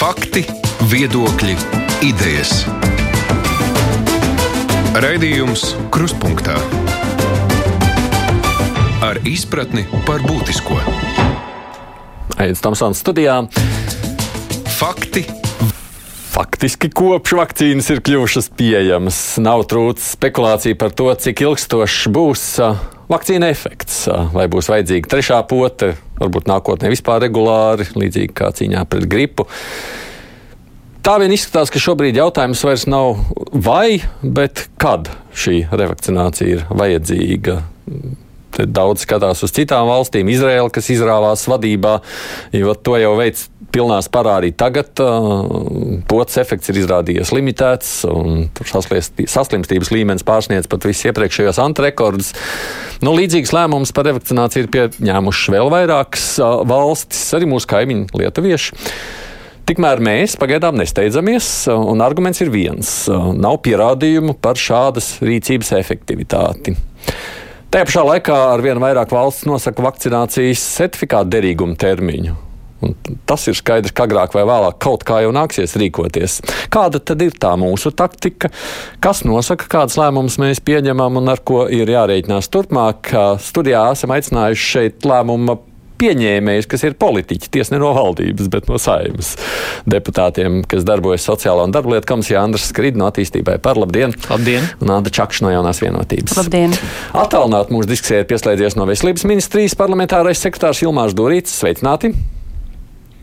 Fakti, viedokļi, idejas. Raidījums Krustpunktā ar izpratni par būtisko. Aizsmeļamies Tamsānas studijā. Fakti, Faktiski kopš vakcīnas ir kļuvušas pieejamas, nav trūcis spekulācija par to, cik ilgstošs būs uh, vakcīna efekts. Uh, vai būs vajadzīga trešā pote, varbūt nākotnē vispār regulāri, līdzīgi kā cīņā pret gripu. Tā vien izskatās, ka šobrīd jautājums vairs nav vai, bet kad šī revakcinācija ir vajadzīga. Te daudz skatās uz citām valstīm, Izraela, kas izrāvās vadībā, jo to jau veids pilnā spārā arī tagad. Pots efekts ir izrādījies limitēts, un saslimstības līmenis pārsniedz pat visus iepriekšējos antrekordus. Nu, līdzīgs lēmums par revakcināciju ir pieņēmušas vēl vairākas valstis, arī mūsu kaimiņi lietuvieši. Tikmēr mēs pagaidām nesteidzamies, un arguments ir viens - nav pierādījumu par šādas rīcības efektivitāti. Tajā pašā laikā ar vien vairāk valsts nosaka vakcinācijas certifikātu derīguma termiņu. Un tas ir skaidrs, ka agrāk vai vēlāk kaut kā jau nāksies rīkoties. Kāda tad ir tā mūsu taktika? Kas nosaka, kādas lēmumus mēs pieņemam un ar ko ir jārēķinās turpmāk? Studijā esam aicinājuši šeit lēmumu pieņēmējus, kas ir politiķi, tiesa ne no valdības, bet no saimnes deputātiem, kas darbojas Sociālā un darba lietu komisijā. Andris Skrid no attīstībai par labdien! Labdien! Un Anda Čakša no jaunās vienotības. Labdien! Attālināt mūsu diskusijai ir pieslēdzies no Veselības ministrijas parlamentārais sekretārs Ilmārs Durīts. Sveicināti!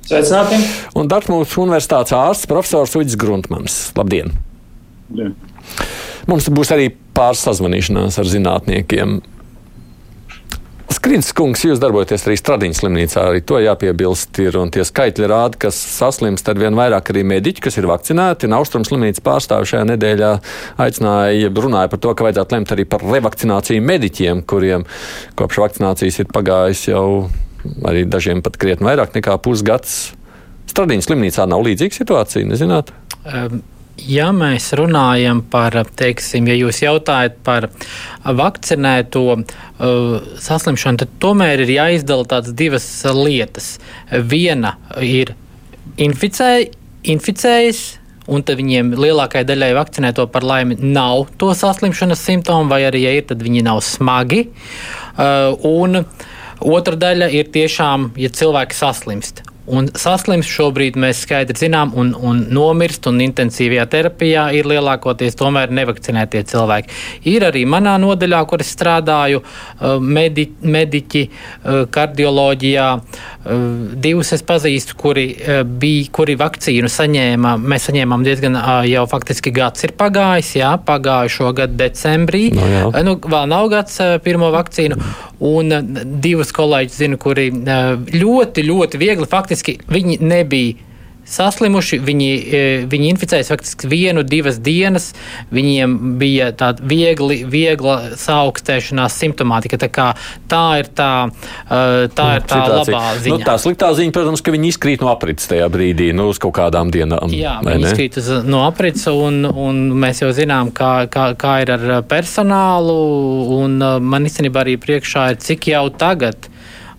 Sveicināti! Un Dartmūras universitātes ārsts profesors Uģis Gruntmans. Labdien! Labdien. Mums būs arī pāris sazvanīšanās ar zinātniekiem. Skrins kungs, jūs darbojaties arī Stradiņas slimnīcā, arī to jāpiebilst ir, un tie skaitļi rāda, ka saslimst ar vien vairāk arī mediķi, kas ir vakcinēti, un Austrum slimnīcas pārstāvi šajā nedēļā aicināja, runāja par to, ka vajadzētu lemt arī par revakcināciju mediķiem, kuriem kopš vakcinācijas ir pagājis jau arī dažiem pat krietni vairāk nekā pusgads. Stradiņas slimnīcā nav līdzīga situācija, nezināt? Um. Ja mēs runājam par, teiksim, ja jūs jautājat par vakcinēto uh, saslimšanu, tad tomēr ir jāizdala tādas divas lietas. Viena ir inficē, inficējis, un viņiem lielākajai daļai vakcinēto par laimi nav to saslimšanas simptomu, vai arī, ja ir, tad viņi nav smagi. Uh, un otra daļa ir tiešām, ja cilvēki saslimst. Un saslimst šobrīd mēs skaidri zinām, un, un nomirst, un intensīvajā terapijā ir lielākoties tomēr nevakcinētie cilvēki. Ir arī manā nodaļā, kur es strādāju, uh, medi, mediķi uh, kardioloģijā. Uh, divus es pazīstu, kuri bija, kuri vakcīnu saņēma. Mēs saņēmām diezgan jau faktiski gads ir pagājis, jā, pagājušo gadu decembrī. No, jā. nu, vēl nav gads pirmo vakcīnu. Un divus kolēģus zinu, kuri ļoti, ļoti viegli faktiski faktiski viņi nebija saslimuši. Viņi, e, viņi inficējās faktiski vienu, divas dienas. Viņiem bija tāda viegli, viegla saaugstēšanās simptomātika. Tā, kā, tā ir tā, e, tā, ir tā Situācija. labā ziņa. Nu, tā sliktā ziņa, protams, ka viņi izkrīt no aprits tajā brīdī, nu, uz kaut kādām dienām. Jā, viņi ne? izkrīt uz- no aprits, un, un mēs jau zinām, kā, kā, kā ir ar personālu. Un, man īstenībā arī priekšā ir, cik jau tagad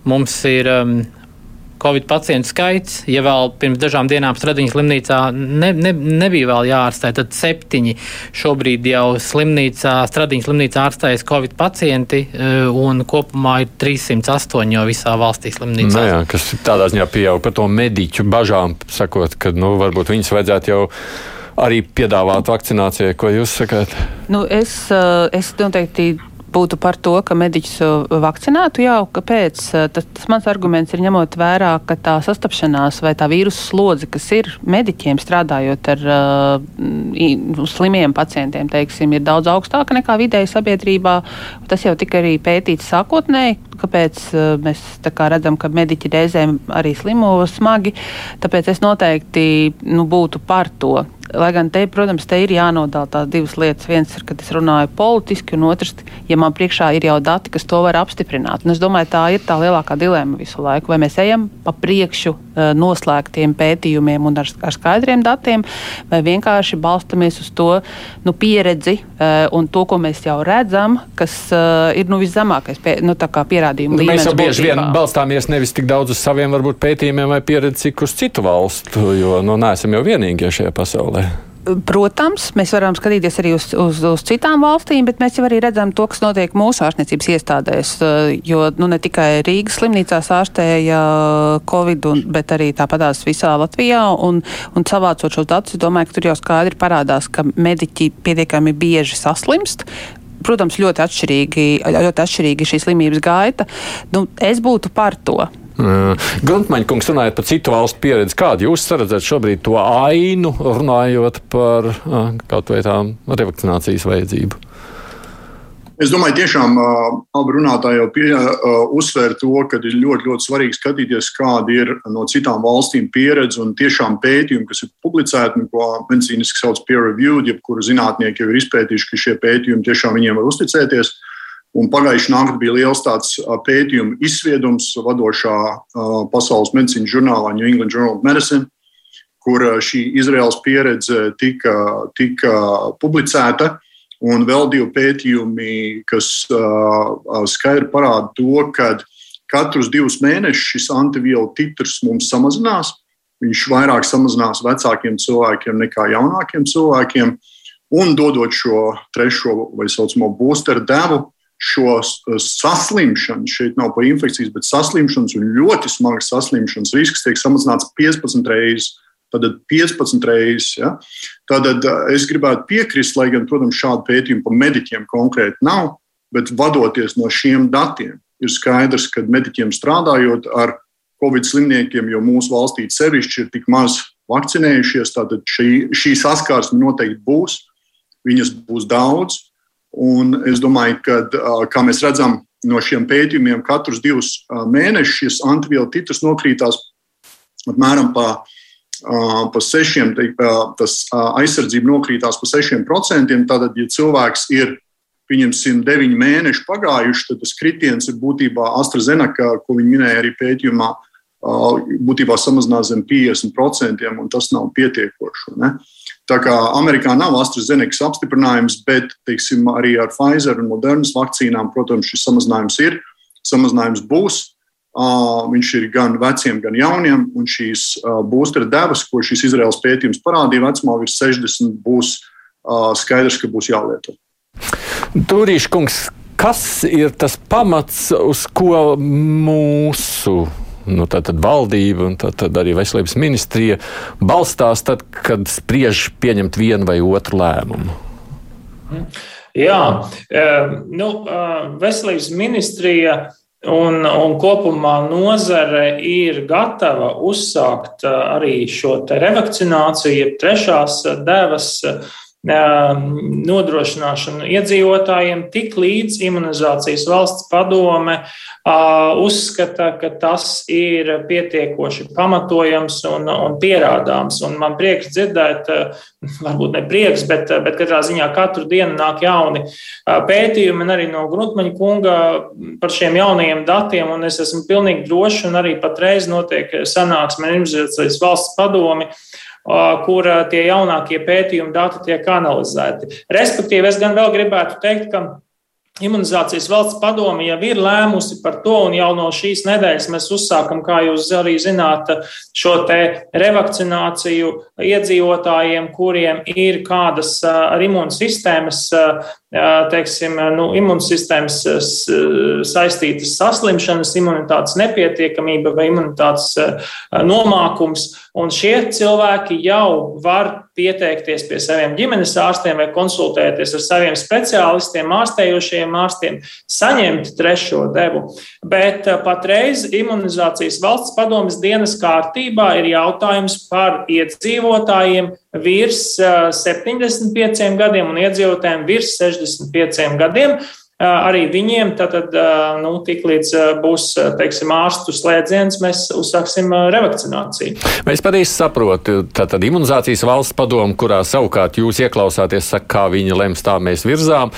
mums ir. Um, Covid pacientu skaits, ja vēl pirms dažām dienām Stradiņas slimnīcā ne, ne, nebija vēl jāārstē, tad septiņi šobrīd jau slimnīcā, Stradiņas slimnīcā ārstējas Covid pacienti, eh, un kopumā ir 308 jau visā valstī slimnīcā. Nu, jā, kas tādā ziņā pieaug par to mediķu bažām, sakot, ka nu, varbūt viņas vajadzētu jau arī piedāvāt vakcinācijai, ko jūs sakāt? Nu, es, eh, es noteikti būtu par to, ka mediķus uh, vakcinētu jau. Kāpēc? Uh, tas, tas mans arguments ir ņemot vērā, ka tā sastapšanās vai tā vīrusu slodze, kas ir mediķiem strādājot ar uh, slimiem pacientiem, teiksim, ir daudz augstāka nekā vidēji sabiedrībā. Tas jau tika arī pētīts sākotnēji, kāpēc uh, mēs kā redzam, ka mediķi reizēm arī slimo smagi. Tāpēc es noteikti nu, būtu par to. Lai gan te, protams, te ir jānodala tās divas lietas. Viens ir, kad es runāju politiski, un otrs, ja man priekšā ir jau dati, kas to var apstiprināt. Un es domāju, tā ir tā lielākā dilema visu laiku. Vai mēs ejam pa priekšu uh, noslēgtiem pētījumiem un ar, ar skaidriem datiem, vai vienkārši balstamies uz to nu, pieredzi uh, un to, ko mēs jau redzam, kas ir nu, viszemākais pie, nu, pierādījums pierādījumu Nu, līmenis. mēs jau bieži vien balstāmies nevis tik daudz uz saviem varbūt, pētījumiem vai pieredzi, cik uz citu valstu, jo nu, neesam jau vienīgie šajā pasaulē. Protams, mēs varam skatīties arī uz, uz, uz citām valstīm, bet mēs jau arī redzam to, kas notiek mūsu ārstniecības iestādēs. eh, Jo nu, ne tikai Rīgas slimnīcās ārstēja Covid, un, bet arī tāpatās visā Latvijā. Un, un savācot šos datus, es domāju, ka tur jau skaidri parādās, ka mediķi pietiekami bieži saslimst. Protams, ļoti atšķirīgi, ļoti atšķirīgi šī slimības gaita. Nu, es būtu par to. Gruntmaņa kungs runājot par citu valstu pieredzi, kādu jūs redzat šobrīd to ainu, runājot par kaut vai tām revakcinācijas vajadzību? Es domāju, tiešām abi runātāji jau pie, uzsver to, ka ir ļoti, ļoti svarīgi skatīties, kāda ir no citām valstīm pieredze un tiešām pētījumi, kas ir publicēti, ko medicīniski sauc peer reviewed, jebkuru zinātnieki jau ir izpētījuši, ka šie pētījumi tiešām viņiem var uzticēties. Un pagājušā naktī bija liels tāds pētījuma izsviedums vadošā pasaules medicīnas žurnālā New England Journal of Medicine, kur šī Izraels pieredze tika, tika publicēta. Un vēl divi pētījumi, kas skaidri parāda to, ka katrus divus mēnešus šis antivielu titrs mums samazinās. Viņš vairāk samazinās vecākiem cilvēkiem nekā jaunākiem cilvēkiem. Un dodot šo trešo vai saucamo boosteru devu, šo saslimšanu, šeit nav par infekcijas, bet saslimšanas un ļoti smagas saslimšanas risks tiek samazināts 15 reizes. Tad 15 reizes. Ja? Tad es gribētu piekrist, lai gan, protams, šādu pētījumu par mediķiem konkrēti nav, bet vadoties no šiem datiem, ir skaidrs, ka mediķiem strādājot ar covid slimniekiem, jo mūsu valstī sevišķi ir tik maz vakcinējušies, tad šī, šī saskarsme noteikti būs. Viņas būs daudz. Un es domāju, ka, kā mēs redzam no šiem pētījumiem, katrus divus mēnešus šis antivielu titrs nokrītās apmēram pa pa sešiem, tas aizsardzība nokrītās pa sešiem procentiem. Tātad, ja cilvēks ir pieņemsim, deviņi mēneši pagājuši, tad tas kritiens ir būtībā AstraZeneca, ko viņi minēja arī pētījumā, būtībā samazinās zem 50%, un tas nav pietiekoši. Ne? Tā kā Amerikā nav AstraZeneca apstiprinājums, bet teiksim, arī ar Pfizer un Modernas vakcīnām, protams, šis samazinājums ir. Samazinājums būs, Viņš ir gan veciem, gan jauniem, un šīs boostera devas, ko šis Izraels pētījums parādīja, vecumā virs 60, būs skaidrs, ka būs jālieto. Turīša kungs, kas ir tas pamats, uz ko mūsu nu, tātad valdība un tātad arī veselības ministrija balstās, tad, kad spriež pieņemt vienu vai otru lēmumu? Jā, nu, veselības ministrija Un, un kopumā nozare ir gatava uzsākt arī šo revakcināciju, jeb trešās devas nodrošināšanu iedzīvotājiem, tik līdz imunizācijas valsts padome uzskata, ka tas ir pietiekoši pamatojams un, un pierādāms. Un man prieks dzirdēt, varbūt ne prieks, bet, bet katrā ziņā katru dienu nāk jauni pētījumi, arī no Gruntmaņa kunga par šiem jaunajiem datiem, un es esmu pilnīgi drošs, un arī patreiz notiek sanāksme imunizācijas valsts padomi kur tie jaunākie pētījumi dati tiek analizēti. Respektīvi, es gan vēl gribētu teikt, ka Imunizācijas valsts padome jau ir lēmusi par to, un jau no šīs nedēļas mēs uzsākam, kā jūs arī zināt, šo te revakcināciju iedzīvotājiem, kuriem ir kādas ar imūnsistēmas, teiksim, nu, imūnsistēmas saistītas saslimšanas, imunitātes nepietiekamība vai imunitātes nomākums. Un šie cilvēki jau var pieteikties pie saviem ģimenes ārstiem vai konsultēties ar saviem speciālistiem, ārstējošiem ārstiem, saņemt trešo devu. Bet patreiz imunizācijas valsts padomas dienas kārtībā ir jautājums par iedzīvotājiem virs 75 gadiem un iedzīvotājiem virs 65 gadiem. Arī viņiem, tad, nu, tiklīdz būs teiksim, ārstu slēdziens, mēs uzsāksim revakcināciju. Mēs pareizi saprotam, tātad imunizācijas valsts padomu, kurā savukārt jūs ieklausāties, saka, kā viņi lems, tā mēs virzām.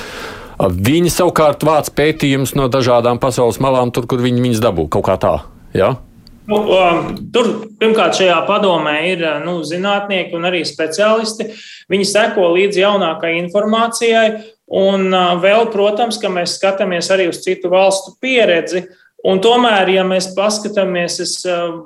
Viņi savukārt vāc pētījumus no dažādām pasaules malām, tur, kur viņi viņus dabū kaut kā tā. Ja? Nu, um, tur pirmkārt šajā padomē ir nu, zinātnieki un arī speciālisti. Viņi seko līdzi jaunākajai informācijai Un vēl, protams, ka mēs skatāmies arī uz citu valstu pieredzi. Un tomēr, ja mēs paskatāmies, es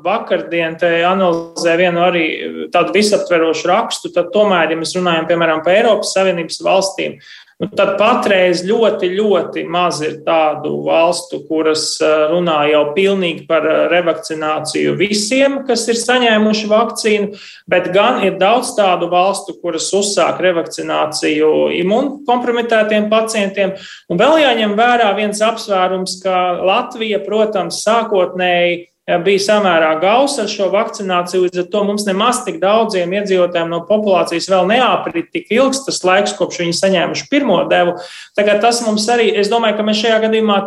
vakardien te analizēju vienu arī tādu visaptverošu rakstu, tad tomēr, ja mēs runājam piemēram par Eiropas Savienības valstīm, Nu, tad patreiz ļoti, ļoti maz ir tādu valstu, kuras runā jau pilnīgi par revakcināciju visiem, kas ir saņēmuši vakcīnu, bet gan ir daudz tādu valstu, kuras uzsāk revakcināciju imunkompromitētiem pacientiem. Un vēl jāņem vērā viens apsvērums, ka Latvija, protams, sākotnēji bija samērā gausa ar šo vakcināciju. Līdz ar to mums nemaz tik daudziem iedzīvotājiem no populācijas vēl neaprit tik ilgs tas laiks, kopš viņi saņēmuši pirmo devu. Tagad tas mums arī, es domāju, ka mēs šajā gadījumā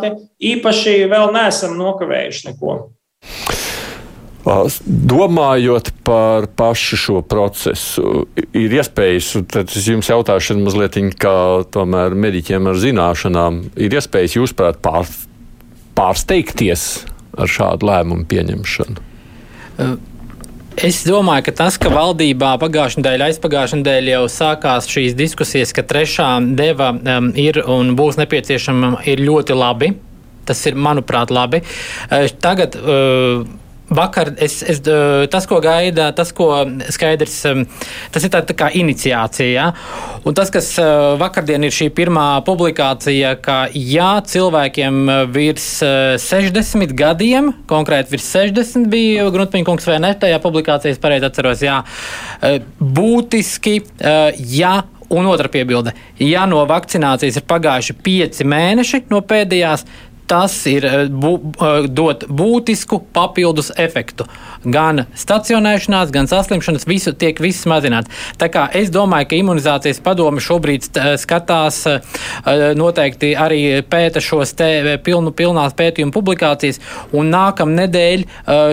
īpaši vēl neesam nokavējuši neko. Domājot par pašu šo procesu, ir iespējas, tad es jums jautāšu mazliet kā tomēr mediķiem ar zināšanām, ir iespējas jūs prāt pār, pārsteigties ar šādu lēmumu pieņemšanu? Es domāju, ka tas, ka valdībā pagājušajā nedēļā, aizpagājušajā nedēļā jau sākās šīs diskusijas, ka trešā deva um, ir un būs nepieciešama, ir ļoti labi. Tas ir, manuprāt, labi. Uh, tagad. Uh, Vakar es, es, tas, ko gaida, tas, ko skaidrs, tas ir tā, tā kā iniciācija. Ja? Un tas, kas vakardien ir šī pirmā publikācija, ka ja cilvēkiem virs 60 gadiem, konkrēti virs 60 bija Grunpiņkungs vai ne, tajā publikācijā es pareizi atceros, jā, būtiski, ja Un otra piebilde, ja no vakcinācijas ir pagājuši pieci mēneši no pēdējās, tas ir eh, bū, eh, dot būtisku papildus efektu. Gan stacionēšanās, gan saslimšanas, visu tiek viss mazināts. Tā kā es domāju, ka imunizācijas padome šobrīd eh, skatās, noteikti arī pēta šos te pilnu, pilnās pētījumu publikācijas, un nākam nedēļ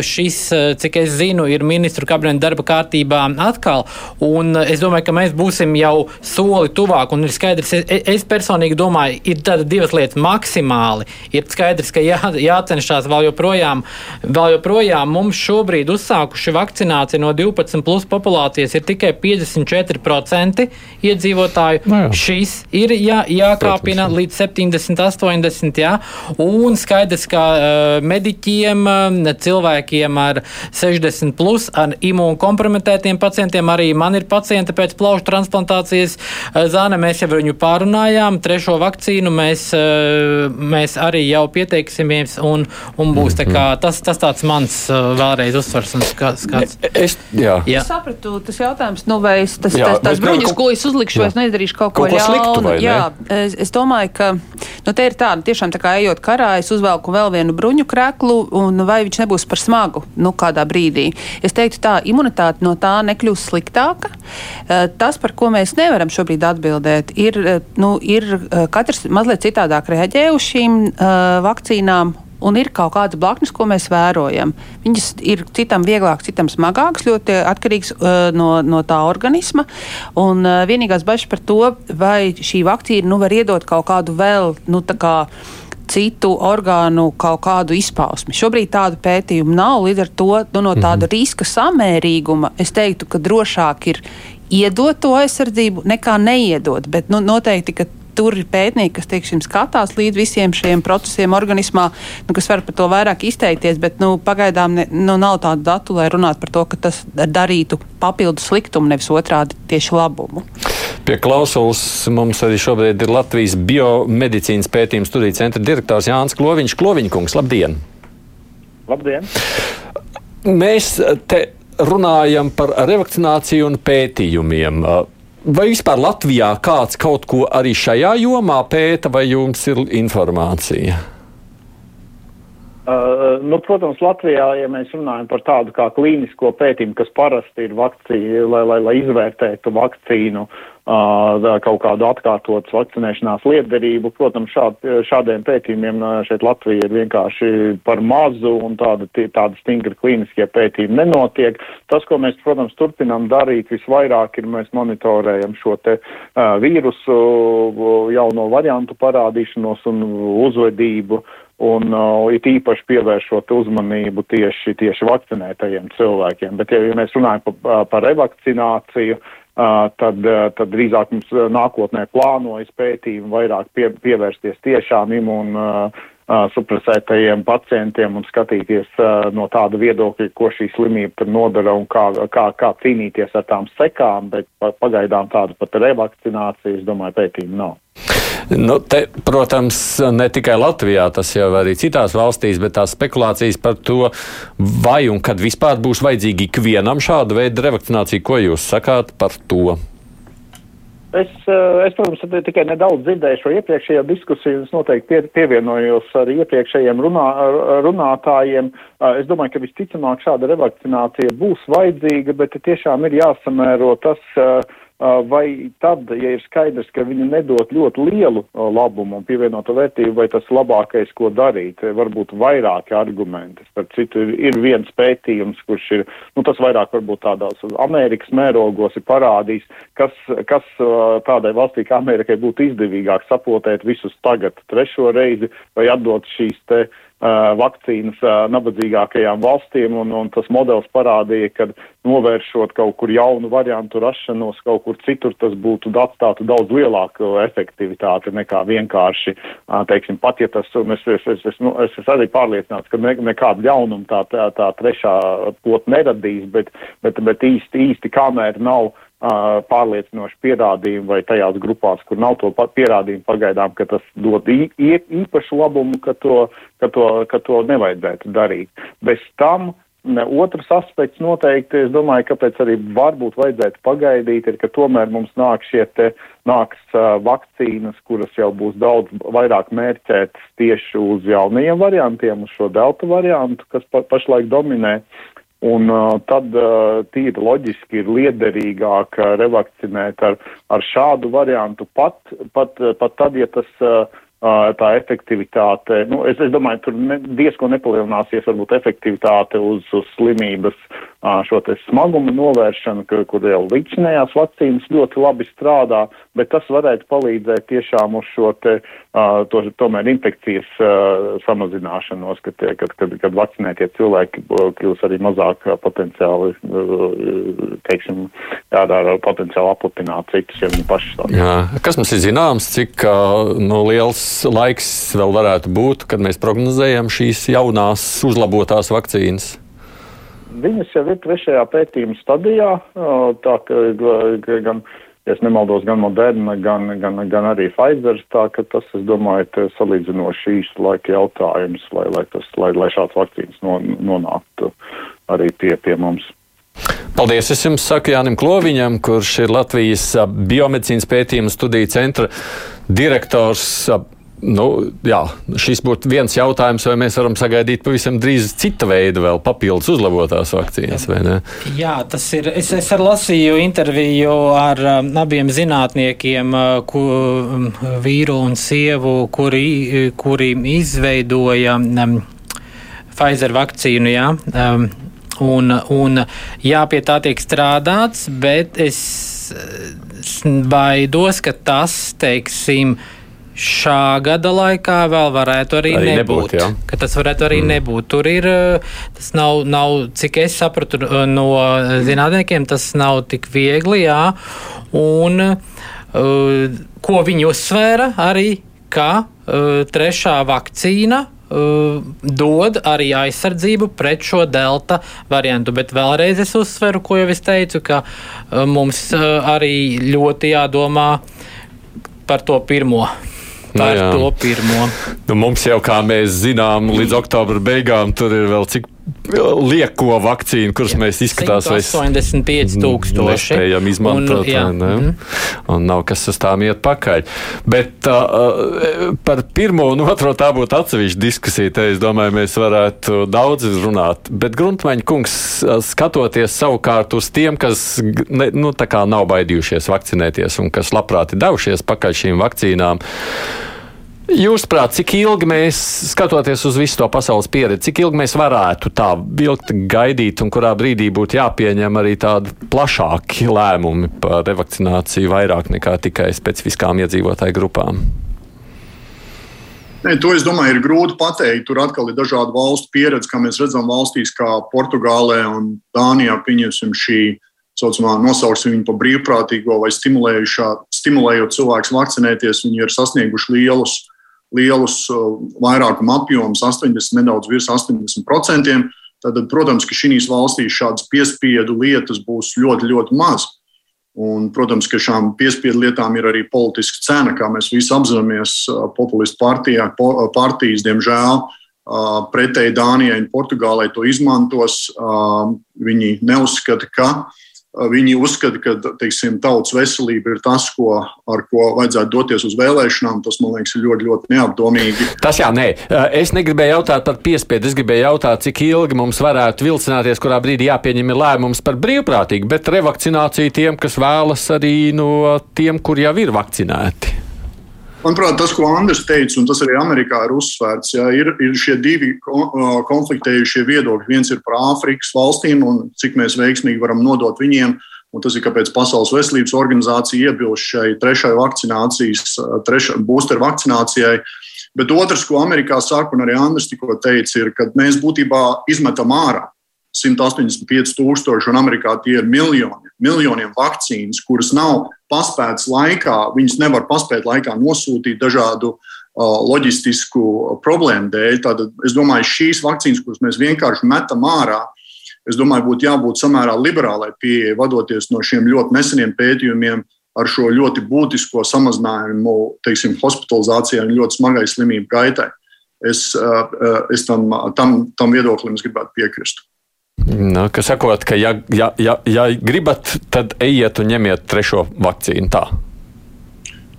šis, cik es zinu, ir ministru kabineta darba kārtībā atkal, un es domāju, ka mēs būsim jau soli tuvāk, un ir skaidrs, es, es personīgi domāju, ir tāda divas lietas maksimāli. Ir ir skaidrs, ka jā, jācenšas vēl joprojām, vēl joprojām mums šobrīd uzsākuši vakcināciju no 12 plus populācijas ir tikai 54% iedzīvotāju. No nu jā. Šis ir jā, jākāpina Protams. līdz 70, 80. Jā. Un skaidrs, ka uh, mediķiem, uh, cilvēkiem ar 60 plus, ar imūnkompromitētiem pacientiem, arī man ir pacienti pēc plaušu transplantācijas uh, zāne, mēs jau viņu pārunājām, trešo vakcīnu mēs, uh, mēs arī jau pieteiksimies, un, un būs tā kā, mhm. tas, tas tāds mans uh, vēlreiz uzsvars un skats. Es, jā. Jā. es sapratu, tas jautājums, nu, vai es tas, jā, tas, tās bruņas, kaut... ko es uzlikšu, jā. vai es nedarīšu kaut ko, kaut ko ļaunu. Jā, es, es domāju, ka nu, te ir tāda, tiešām tā kā ejot karā, es uzvelku vēl vienu bruņu kreklu, un vai viņš nebūs par smagu, nu, kādā brīdī. Es teiktu tā, imunitāte no tā nekļūs sliktāka. Uh, tas, par ko mēs nevaram šobrīd atbildēt, ir, uh, nu, ir katrs mazliet citādāk reaģē uz šīm uh, vakcīnām. Un ir kaut kādas blaknes, ko mēs vērojam. Viņas ir citam vieglākas, citam smagākas, ļoti atkarīgs uh, no, no tā organisma. Un uh, vienīgās bažas par to, vai šī vakcīna nu, var iedot kaut kādu vēl, nu, tā kā citu orgānu kaut kādu izpausmi. Šobrīd tādu pētījumu nav. Līdz ar to nu, no tāda mm -hmm. riska samērīguma es teiktu, ka drošāk ir iedot to aizsardzību nekā neiedot. Bet nu, noteikti, ka tur ir pētnieki, kas teiksim, skatās līdz visiem šiem procesiem organismā, nu, kas var par to vairāk izteikties, bet nu, pagaidām ne, nu, nav tādu datu, lai runātu par to, ka tas darītu papildu sliktumu, nevis otrādi tieši labumu. Pie klausulas mums arī šobrīd ir Latvijas biomedicīnas pētījuma studiju centra direktors Jānis Kloviņš. Kloviņkungs, labdien! Labdien! Mēs te runājam par revakcināciju un pētījumiem. Vai vispār Latvijā kāds kaut ko arī šajā jomā pēta, vai jums ir informācija? Uh, nu, protams, Latvijā, ja mēs runājam par tādu kā klīnisko pētījumu, kas parasti ir vakcīna, lai, lai, lai izvērtētu vakcīnu kaut kādu atkārtotu vakcinēšanās liederību. Protams, šād, šādiem pētījumiem šeit Latvija ir vienkārši par mazu un tāda, tāda stingra klīniskie pētījumi nenotiek. Tas, ko mēs, protams, turpinām darīt visvairāk, ir mēs monitorējam šo te uh, vīrusu jauno variantu parādīšanos un uzvedību. Un uh, it īpaši pievēršot uzmanību tieši, tieši vakcinētajiem cilvēkiem. Bet, ja, ja mēs runājam par, par revakcināciju, uh, tad, tad drīzāk mums nākotnē plānojas pētījumi vairāk pie, pievērsties tiešām imūnu supresētajiem pacientiem un skatīties no tāda viedokļa, ko šī slimība nodara un kā, kā, kā cīnīties ar tām sekām, bet pagaidām tāda pat revakcinācija, es domāju, pētījumi nav. Nu, te, protams, ne tikai Latvijā, tas jau arī citās valstīs, bet tās spekulācijas par to, vai un kad vispār būs vajadzīga ikvienam šāda veida revakcinācija, ko jūs sakāt par to? Es, es, protams, tikai nedaudz dzirdēju šo iepriekšējo diskusiju. Es noteikti pie, pievienojos ar iepriekšējiem runā, runātājiem. Es domāju, ka visticamāk šāda revakcinācija būs vajadzīga, bet tiešām ir jāsamēro tas, vai tad, ja ir skaidrs, ka viņi nedod ļoti lielu labumu un pievienoto vērtību, vai tas labākais, ko darīt, varbūt vairāki argumenti. Starp citu, ir, ir viens pētījums, kurš ir, nu, tas vairāk varbūt tādās Amerikas mērogos ir parādījis, kas, kas tādai valstī kā Amerikai būtu izdevīgāk sapotēt visus tagad trešo reizi vai atdot šīs te uh, vakcīnas nabadzīgākajām valstīm, un, un tas modelis parādīja, ka novēršot kaut kur jaunu variantu rašanos, kaut kur citur tas būtu atstātu daudz lielāku efektivitāti nekā vienkārši, teiksim, pat ja tas, un es, es, es, es, nu, es, es arī pārliecināts, ka ne, nekādu ļaunumu tā, tā, tā trešā potne neradīs, bet, bet, bet īsti, īsti kamēr nav pārliecinoši pierādījumi vai tajās grupās, kur nav to pierādījumu pagaidām, ka tas dod īpašu labumu, ka to, ka to, ka to nevajadzētu darīt. Bez tam Otrs aspekts noteikti, es domāju, kāpēc arī varbūt vajadzētu pagaidīt, ir, ka tomēr mums nāk šie te, nāks uh, vakcīnas, kuras jau būs daudz vairāk mērķētas tieši uz jaunajiem variantiem, uz šo delta variantu, kas pa, pašlaik dominē. Un uh, tad uh, tīri loģiski ir liederīgāk uh, revakcinēt ar, ar šādu variantu pat, pat, pat tad, ja tas uh, tā efektivitāte, nu, es, es domāju, tur ne, diezko nepalielināsies varbūt efektivitāte uz, uz slimības šo te smagumu novēršanu, ka, kur jau līdzinējās vakcīnas ļoti labi strādā, bet tas varētu palīdzēt tiešām uz šo te, to, tomēr infekcijas samazināšanos, kad, kad, kad, kad vakcinētie cilvēki kļūs arī mazāk potenciāli, teiksim, jādara potenciāli aplipināt citus, ja viņi paši sāk. Jā. Kas mums ir zināms, cik nu, liels laiks vēl varētu būt, kad mēs prognozējam šīs jaunās uzlabotās vakcīnas? Viņas jau ir trešajā pētījuma stadijā, tā ka gan, ja nemaldos, gan Moderna, gan, gan, gan arī Pfizer, tā ka tas, es domāju, salīdzinoši īsts laika jautājums, lai, lai, tas, lai, lai šāds vakcīnas no, nonāktu arī pie, pie mums. Paldies! Es jums saku Jānim Kloviņam, kurš ir Latvijas biomedicīnas pētījuma studiju centra direktors. Nu, jā, šis būtu viens jautājums, vai mēs varam sagaidīt pavisam drīz cita veida, vēl papildus uzlabotās vakcīnas. Jā, tas ir. Es, es ar lasīju interviju ar um, abiem zinātniekiem, uh, ku, um, vīru un sievu, kuri, kuri izveidoja um, Pfizer vakcīnu. Jā, um, un, un jā, pie tā tiek strādāts, bet es baidos, ka tas, teiksim, šā gada laikā vēl varētu arī, arī nebūt. nebūt tas varētu arī mm. nebūt. Tur ir, tas nav, nav, cik es sapratu no zinātniekiem, tas nav tik viegli, jā. Un uh, ko viņi uzsvēra arī, ka uh, trešā vakcīna dod arī aizsardzību pret šo delta variantu. Bet vēlreiz es uzsveru, ko jau es teicu, ka mums arī ļoti jādomā par to pirmo par nu, to pirmo. Nu, mums jau, kā mēs zinām, līdz oktobra beigām tur ir vēl cik lieko vakcīnu, kuras jā, mēs izskatās, vai 85 tūkstoši. Nespējam izmantot, un, jā, ne? Mm. un nav kas uz tām iet pakaļ. Bet uh, par pirmo un otro tā būtu atsevišķa diskusija, te es domāju, mēs varētu daudz runāt. Bet Gruntmaņa kungs, skatoties savukārt uz tiem, kas ne, nu, nav baidījušies vakcinēties un kas labprāt ir devušies pakaļ šīm vakcīnām, Jūsuprāt, cik ilgi mēs, skatoties uz visu to pasaules pieredzi, cik ilgi mēs varētu tā vilkt, gaidīt, un kurā brīdī būtu jāpieņem arī tādi plašāki lēmumi par revakcināciju vairāk nekā tikai specifiskām iedzīvotāju grupām? Nē, to es domāju, ir grūti pateikt. Tur atkal ir dažādu valstu pieredze, kā mēs redzam valstīs kā Portugālē un Dānijā. Pieņemsim šī saucamā, nosauksim viņu par brīvprātīgo vai stimulējot cilvēkus vakcinēties, viņi ir sasnieguši lielus, lielus vairākuma apjomus, 80, nedaudz virs 80%. Tad, protams, ka šīs valstīs šādas piespiedu lietas būs ļoti, ļoti maz. Un, protams, ka šām piespiedu lietām ir arī politiska cena, kā mēs visi apzināmies. Populistu partijā, partijas, diemžēl, pretēji Dānijai un Portugālei to izmantos. Viņi neuzskata, ka Viņi uzskata, ka teiksim, tautas veselība ir tas, ko, ar ko vajadzētu doties uz vēlēšanām. Tas, man liekas, ir ļoti, ļoti neapdomīgi. Tas jā, nē. Es negribēju jautāt par piespiedu. Es gribēju jautāt, cik ilgi mums varētu vilcināties, kurā brīdī jāpieņem lēmums par brīvprātīgu, bet revakcināciju tiem, kas vēlas arī no tiem, kur jau ir vakcinēti. Manuprāt, tas, ko Andris teica, un tas arī Amerikā ir uzsvērts, ja, ir, ir šie divi konfliktējušie viedokļi. Viens ir par Āfrikas valstīm un cik mēs veiksmīgi varam nodot viņiem. Un tas ir kāpēc Pasaules veselības organizācija iebilst šai trešai vakcinācijas, trešai booster vakcinācijai. Bet otrs, ko Amerikā saka, un arī Andris tikko teica, ir, ka mēs būtībā izmetam ārā 185 tūkstoši, un Amerikā tie ir miljoni, miljoniem vakcīnas, kuras nav paspētas laikā. Viņas nevar paspēt laikā nosūtīt dažādu uh, loģistisku problēmu dēļ. Tad es domāju, šīs vakcīnas, kuras mēs vienkārši metam ārā, es domāju, būtu jābūt samērā liberālai pieejai, vadoties no šiem ļoti neseniem pētījumiem ar šo ļoti būtisko samazinājumu, teiksim, hospitalizācijai un ļoti smagai slimību gaitai. Es, uh, es tam, tam, tam viedoklim gribētu piekrist. Nu, kas sakot, ka ja, ja, ja, ja gribat, tad ejiet un ņemiet trešo vakcīnu. Tā.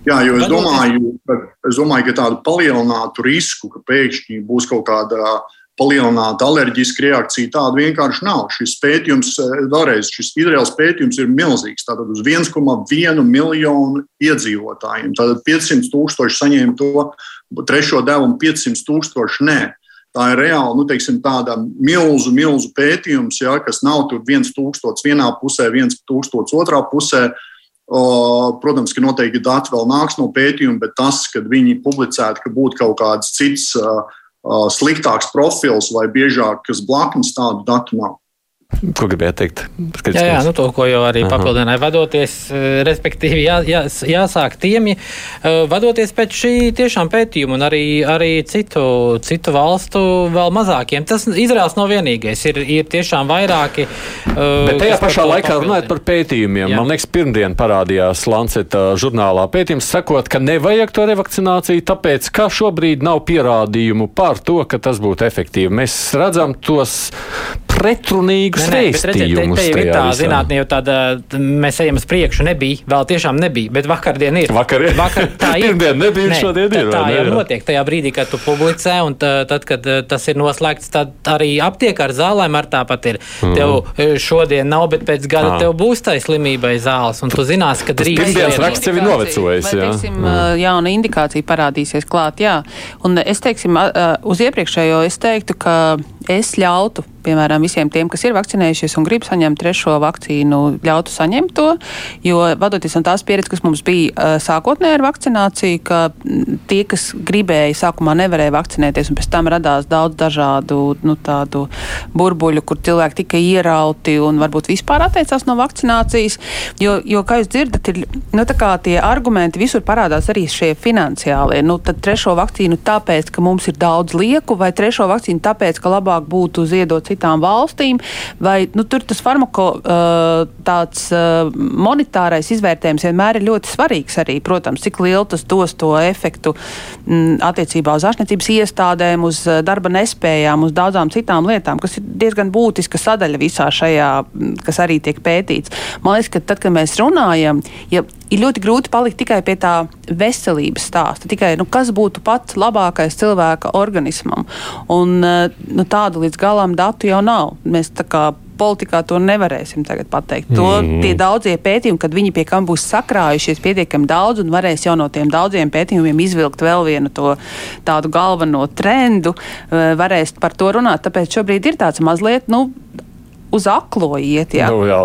Jā, jo es domāju, ka, es domāju, ka tādu palielinātu risku, ka pēkšņi būs kaut kāda palielināta alerģiska reakcija, tāda vienkārši nav. Šis pētījums, vēlreiz, šis Izraels pētījums ir milzīgs. Tātad uz 1,1 miljonu iedzīvotājiem. Tātad 500 tūkstoši saņēma to trešo devumu, 500 tūkstoši nē. Tā ir reāli nu, teiksim, tāda milzu, milzu pētījums, ja, kas nav tur viens tūkstots vienā pusē, viens tūkstots otrā pusē. O, protams, ka noteikti dati vēl nāks no pētījuma, bet tas, ka viņi publicētu, ka būtu kaut kāds cits sliktāks profils vai biežāk, kas blaknes, tādu datu nav. Ko gribēju teikt? Skaidrs, jā, jā nu to, jau arī Aha. papildināja, vadoties, eh, respektīvi, jā, jā, jāsāk tiem, eh, vadoties pēc šī tiešām pētījuma un arī, arī citu, citu valstu vēl mazākiem. Tas Izraels nav vienīgais, ir, ir tiešām vairāki. Eh, Bet tajā pašā laikā runājot par pētījumiem, jā. man liekas, pirmdien parādījās Lanceta žurnālā pētījums, sakot, ka nevajag to revakcināciju, tāpēc, ka šobrīd nav pierādījumu par to, ka tas būtu efektīvi. Mēs redzam tos pretrunīgus vēstījumus. Tā ir tā zinātnē, jau tāda, mēs ejam uz priekšu, nebija, vēl tiešām nebija, bet vakardien ir. Vakar, vakar tā ir. Pirmdien nebija, ne, šodien ir. Tā jau notiek tajā brīdī, kad tu publicē, un tā, tad, kad eh, tas ir noslēgts, tad arī aptiekā ar zālēm ar tāpat ir. Mm. Tev eh, šodien nav, bet pēc gada ah. tev būs tai slimībai zāles, un tu zinās, ka drīz. Pirmdienas raksts jau ir novecojis, jā. Teiksim, mm. jauna indikācija parādīsies klāt, jā. Un es teiksim, uz iepriekšējo es teiktu, ka es ļautu piemēram, visiem tiem, kas ir vakcinējušies un grib saņemt trešo vakcīnu, ļautu saņemt to. Jo vadoties no tās pieredzes, kas mums bija uh, sākotnēji ar vakcināciju, ka tie, kas gribēja, sākumā nevarēja vakcinēties, un pēc tam radās daudz dažādu nu, burbuļu, kur cilvēki tika ierauti un varbūt vispār atteicās no vakcinācijas. Jo, jo kā jūs dzirdat, ir nu, tie argumenti visur parādās arī šie finansiālie. Nu, tad trešo vakcīnu tāpēc, ka mums ir daudz lieku, vai trešo vakcīnu tāpēc, ka labāk būtu ziedot citām valstīm, vai nu, tur tas farmako tāds monetārais izvērtējums vienmēr ir ļoti svarīgs arī, protams, cik lielu tas dos to efektu m, attiecībā uz ārstniecības iestādēm, uz darba nespējām, uz daudzām citām lietām, kas ir diezgan būtiska sadaļa visā šajā, kas arī tiek pētīts. Man liekas, ka tad, kad mēs runājam, ja ir ļoti grūti palikt tikai pie tā veselības stāsta, tikai nu, kas būtu pats labākais cilvēka organismam. Un, nu, tādu līdz galam datu jau nav. Mēs tā kā politikā to nevarēsim tagad pateikt. To mm. tie daudzie pētījumi, kad viņi pie kam būs sakrājušies pietiekami daudz un varēs jau no tiem daudziem pētījumiem izvilkt vēl vienu to tādu galveno trendu, varēs par to runāt. Tāpēc šobrīd ir tāds mazliet, nu, uz aklo iet. Jā. Nu, jā.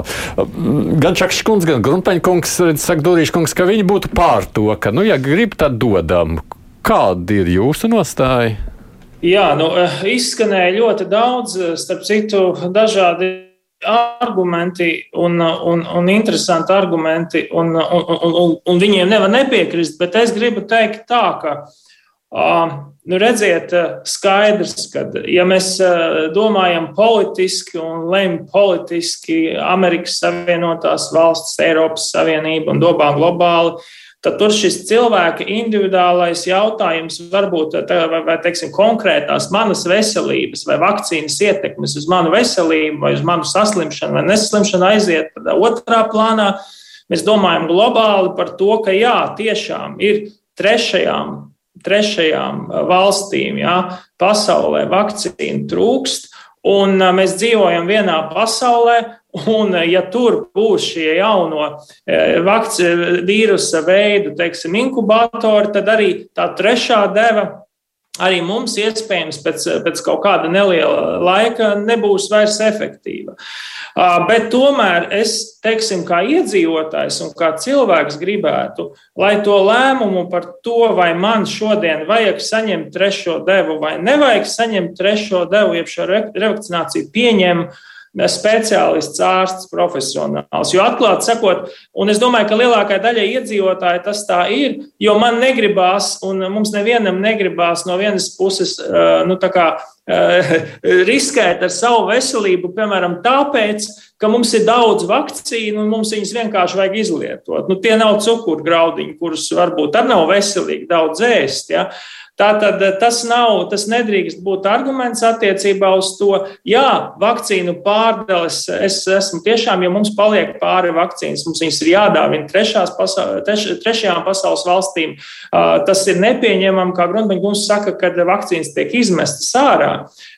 Gan Čakšs kungs, gan Grunpeņa kungs, saka Dūrīša kungs, ka viņi būtu pār to, ka, nu, ja grib, tad dodam. Kāda ir jūsu nostāja? Jā, nu, eh, izskanēja ļoti daudz, eh, starp citu, dažādi argumenti un, un, un interesanti argumenti, un, un, un, un viņiem nevar nepiekrist, bet es gribu teikt tā, ka. Nu redziet, skaidrs, ka, ja mēs domājam politiski un lemjam politiski Amerikas Savienotās valstis, Eiropas Savienību un domājam globāli, tad tur šis cilvēka individuālais jautājums varbūt vai, vai teiksim, konkrētās manas veselības vai vakcīnas ietekmes uz manu veselību vai uz manu saslimšanu vai nesaslimšanu aiziet otrā plānā. Mēs domājam globāli par to, ka jā, tiešām ir trešajām, trešajām valstīm, jā, pasaulē vakcīnu trūkst, un mēs dzīvojam vienā pasaulē, Un, eh, ja tur būs šie jauno eh, vīrusa veidu, teiksim, inkubatori, tad arī tā trešā deva arī mums iespējams pēc, pēc kaut kāda neliela laika nebūs vairs efektīva. Ah, bet tomēr es, teiksim, kā iedzīvotājs un kā cilvēks gribētu, lai to lēmumu par to, vai man šodien vajag saņemt trešo devu vai nevajag saņemt trešo devu, jeb šo revakcināciju pieņem uh, speciālists, ārsts, profesionāls. Jo atklāti sakot, un es domāju, ka lielākai daļai iedzīvotāji tas tā ir, jo man negribās, un mums nevienam negribās no vienas puses eh, nu, kā, eh, riskēt ar savu veselību, piemēram, tāpēc, ka mums ir daudz vakcīnu un mums viņas vienkārši vajag izlietot. Nu, tie nav cukurgraudiņi, kurus varbūt arī nav veselīgi daudz ēst. Ja? Tātad eh, tas nav, tas nedrīkst būt arguments attiecībā uz to, jā, vakcīnu pārdales. Es esmu tiešām, ja mums paliek pāri vakcīnas, mums viņas ir jādāvina trešās pasaul, treš, trešajām pasaules valstīm. Tas ir nepieņemami, kā Grundmaņkungs saka, kad vakcīnas tiek izmestas ārā.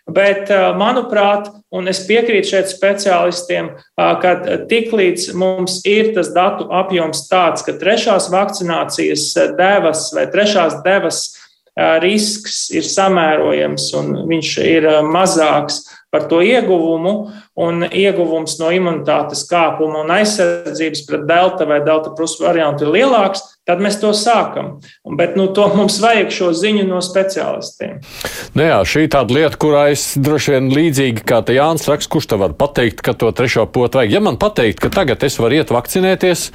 Bet, manuprāt, un es piekrītu šeit speciālistiem, ka tiklīdz mums ir tas datu apjoms tāds, ka trešās vakcinācijas devas vai trešās devas risks ir samērojams un viņš ir mazāks par to ieguvumu, un ieguvums no imunitātes kāpuma un aizsardzības pret delta vai delta plus variantu ir lielāks, tad mēs to sākam. Bet nu, to mums vajag šo ziņu no speciālistiem. Nu jā, šī ir tāda lieta, kurā es droši vien līdzīgi kā Jānis Raks, kurš te var pateikt, ka to trešo potu vajag. Ja man pateikt, ka tagad es varu iet vakcinēties,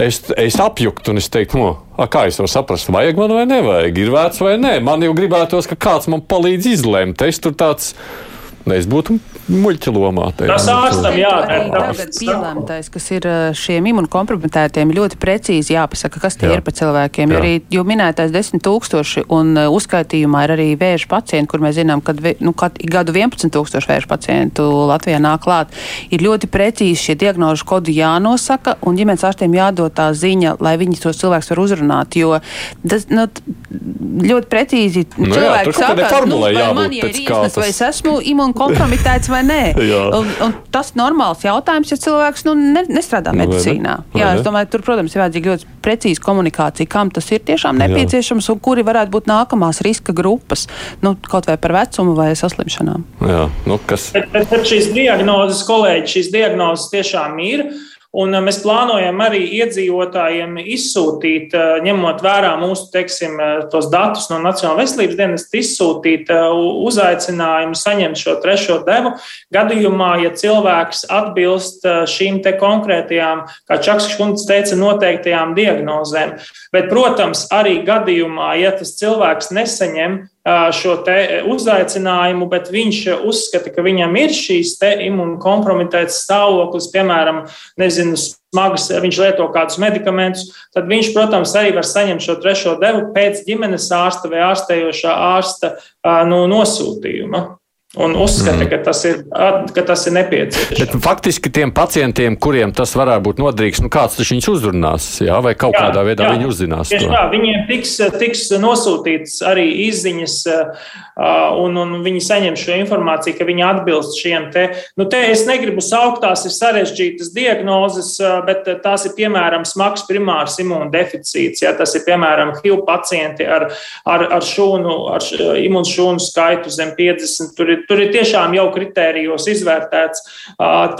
es, es apjuktu un es teiktu, no, a, kā es varu saprast, vajag man vai nevajag, ir vērts vai nē. Man jau gribētos, ka kāds man palīdz izlemt. Es tur tāds Es būtu muļķa lomā. Tas ārstam pielēmtais, kas ir šiem imunokompromitētiem, ļoti precīzi jāpasaka, kas tie Jā. ir pa cilvēkiem. Jo arī jau minētais desmit tūkstoši un uzskaitījumā ir arī vēža pacienti, kur mēs zinām, ka nu, gadu 11 tūkstoši vēža pacientu Latvijā nāk klāt. Ir ļoti precīzi šie diagnožu kodi jānosaka un ģimenes ārstiem jādod tā ziņa, lai viņi tos cilvēkus var uzrunāt, jo tas nu, ļoti precīzi nu, cilvēki saka, nu, vai man ir iesnas, vai es esmu imun un kompromitēts vai nē. un, un tas ir normāls jautājums, ja cilvēks nu, ne, nestrādā nu, medicīnā. Ne? Jā, es domāju, tur, protams, ir vajadzīga ļoti precīza komunikācija, kam tas ir tiešām nepieciešams Jā. un kuri varētu būt nākamās riska grupas, nu, kaut vai par vecumu vai saslimšanām. Jā, nu, kas... bet, bet, bet šīs diagnozes, kolēģi, šīs diagnozes tiešām ir. Un mēs plānojam arī iedzīvotājiem izsūtīt, ņemot vērā mūsu teiksim, tos datus no Nacionālās veselības dienas, izsūtīt uzaicinājumu saņemt šo trešo devu. Gadījumā, ja cilvēks atbilst šīm konkrētajām, kā Čakas Kungs teica, noteiktajām diagnozēm. Bet, protams, arī gadījumā, ja tas cilvēks nesaņem šo uzaicinājumu, bet viņš uzskata, ka viņam ir šīs imunkompromitētas stāvoklis, piemēram, nezinu, smagas, viņš lieto kādus medikamentus, tad viņš, protams, arī var saņemt šo trešo devu pēc ģimenes ārsta vai ārstējošā ārsta nu, nosūtījuma un uzskata, mm. ka, tas ir, ka tas ir nepieciešams. Bet faktiski tiem pacientiem, kuriem tas varētu būt noderīgs, nu kāds viņus uzrunās, jā, vai kaut jā, kādā veidā jā, viņi uzzinās to? Jā, viņiem tiks, tiks nosūtīts arī izziņas, un, un viņi saņem šo informāciju, ka viņi atbilst šiem te. Nu, te es negribu saukt, tās ir sarežģītas diagnozes, bet tās ir piemēram smags primārs imūndeficīts. Ja, tas ir piemēram HIV pacienti ar, ar, ar šūnu, ar imunšūnu skaitu zem 50. Ir, tur ir tiešām jau kritērijos izvērtēts.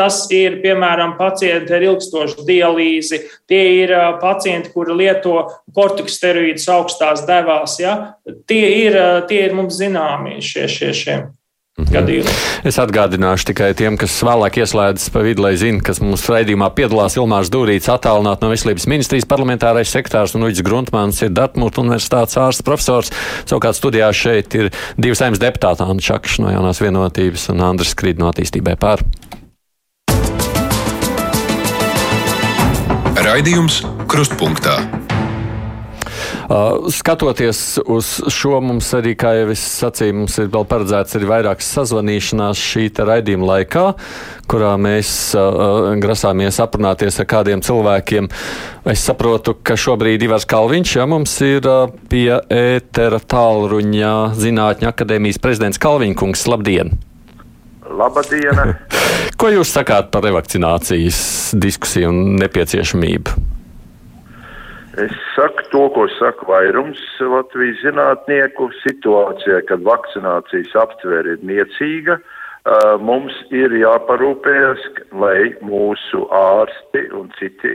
Tas ir, piemēram, pacienti ar ilgstošu dialīzi, tie ir pacienti, kuri lieto kortikosteroīdus augstās devās. Ja? Tie, ir, tie ir mums zināmi šie, šie, šie. Mhm. Gadījumā. Es atgādināšu tikai tiem, kas vēlāk ieslēdzas pa vidu, lai zinātu, kas mūsu raidījumā piedalās Ilmārs Dūrīts, attālināt no Veselības ministrijas parlamentārais sektārs un Uģis Gruntmans ir Dartmūta universitātes ārsts profesors. Savukārt studijā šeit ir divi saimnes deputāti, Anna Čakša no jaunās vienotības un Andris Skrīd no attīstībai pār. Raidījums Krustpunktā. Uh, skatoties uz šo, mums arī, kā jau es sacīju, mums ir vēl paredzēts arī vairākas sazvanīšanās šī raidījuma laikā, kurā mēs uh, grasāmies aprunāties ar kādiem cilvēkiem. Es saprotu, ka šobrīd Ivars Kalviņš ja, mums ir uh, pie ētera tālruņa Zinātņu akadēmijas prezidents Kalviņkungs. Labdien! Labdien! Ko jūs sakāt par revakcinācijas diskusiju un nepieciešamību? Es saku to, ko saka vairums Latvijas zinātnieku. Situācijā, kad vakcinācijas aptvēre ir niecīga, mums ir jāparūpējas, lai mūsu ārsti un citi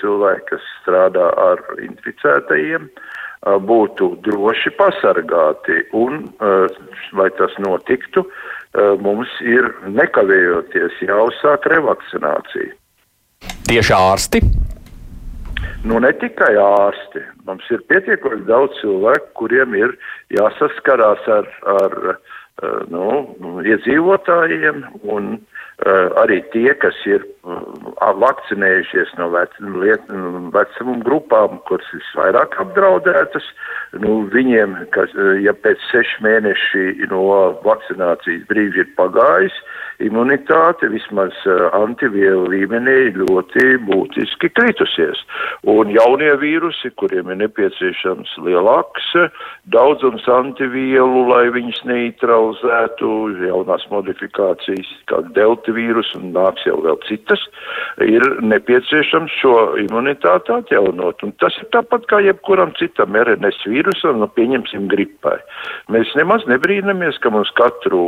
cilvēki, kas strādā ar inficētajiem, būtu droši pasargāti. Un, lai tas notiktu, mums ir nekavējoties jāuzsāk revakcinācija. Tieši ārsti? Nu, ne tikai ārsti. Mums ir pietiekoši daudz cilvēku, kuriem ir jāsaskarās ar, ar nu, iedzīvotājiem, un uh, arī tie, kas ir vakcinējušies no vecuma grupām, kuras visvairāk apdraudētas, nu, viņiem, kas, ja pēc sešu mēneši no vakcinācijas brīža ir pagājis, imunitāte vismaz antivielu līmenī ļoti būtiski kritusies. Un jaunie vīrusi, kuriem ir nepieciešams lielāks daudzums antivielu, lai viņus neutralizētu, jaunās modifikācijas, kā delta vīrus un nāks jau vēl citas, ir nepieciešams šo imunitāti atjaunot. Un tas ir tāpat kā jebkuram citam RNS vīrusam, nu pieņemsim gripai. Mēs nemaz nebrīnamies, ka mums katru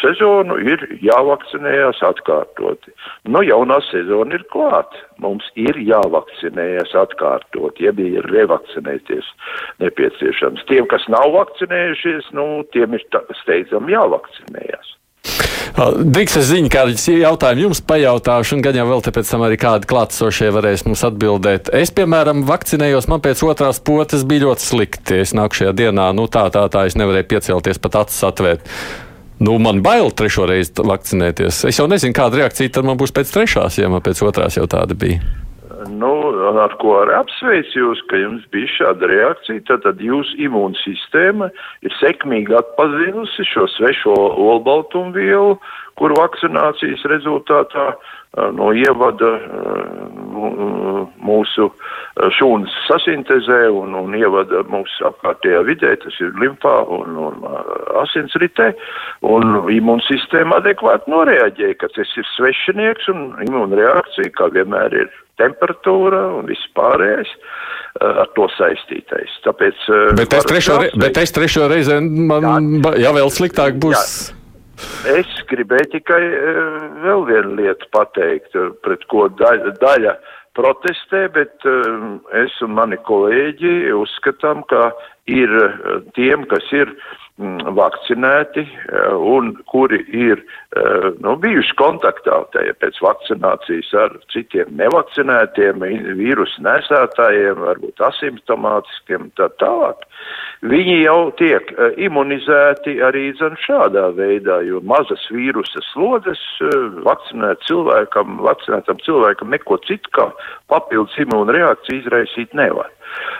sezonu ir jāvakcinējās atkārtoti. Nu, jaunā sezona ir klāta. Mums ir jāvakcinējas atkārtot, ja bija revakcinēties nepieciešams. Tiem, kas nav vakcinējušies, nu, tiem ir steidzami jāvakcinējas. Drīkst es ziņu, kādus jautājumus jums pajautāšu, un gan jau vēl tāpēc tam arī kādi klātsošie varēs mums atbildēt. Es, piemēram, vakcinējos, man pēc otrās potes bija ļoti slikti. Es nākušajā dienā, nu tā, tā, tā, es nevarēju piecelties, pat acis atvērt. Nu, man bail trešo reizi vakcinēties. Es jau nezinu, kāda reakcija tad man būs pēc trešās, ja man pēc otrās jau tāda bija. Nu, ar ko arī apsveicu jūs, ka jums bija šāda reakcija, tad, tad jūsu imūnsistēma ir sekmīgi atpazinusi šo svešo olbaltumvielu, kur vakcinācijas rezultātā uh, no ievada mūsu šūnas sasintezē un, un ievada mūsu apkārtējā vidē, tas ir limfā un, un asinsritē, un imūnsistēma adekvāti noreaģēja, ka tas ir svešinieks un imūnreakcija, kā vienmēr ir temperatūra un viss pārējais ar to saistītais. Tāpēc, bet, es trešo, re, bet es trešo reizi man jā, jā vēl sliktāk būs. Jā. Es gribēju tikai eh, vēl vienu lietu pateikt, eh, pret ko daļa, daļa protestē, bet eh, es un mani kolēģi uzskatām, ka ir tiem, kas ir mm, vakcinēti un kuri ir nu, bijuši kontaktā pēc vakcinācijas ar citiem nevakcinētiem vīrusu nesētājiem, varbūt asimptomātiskiem tā tālāk. Viņi jau tiek imunizēti arī zin šādā veidā, jo mazas vīrusa slodzes vakcinēt cilvēkam, vakcinētam cilvēkam neko citu kā papildus imūnu reakciju izraisīt nevar.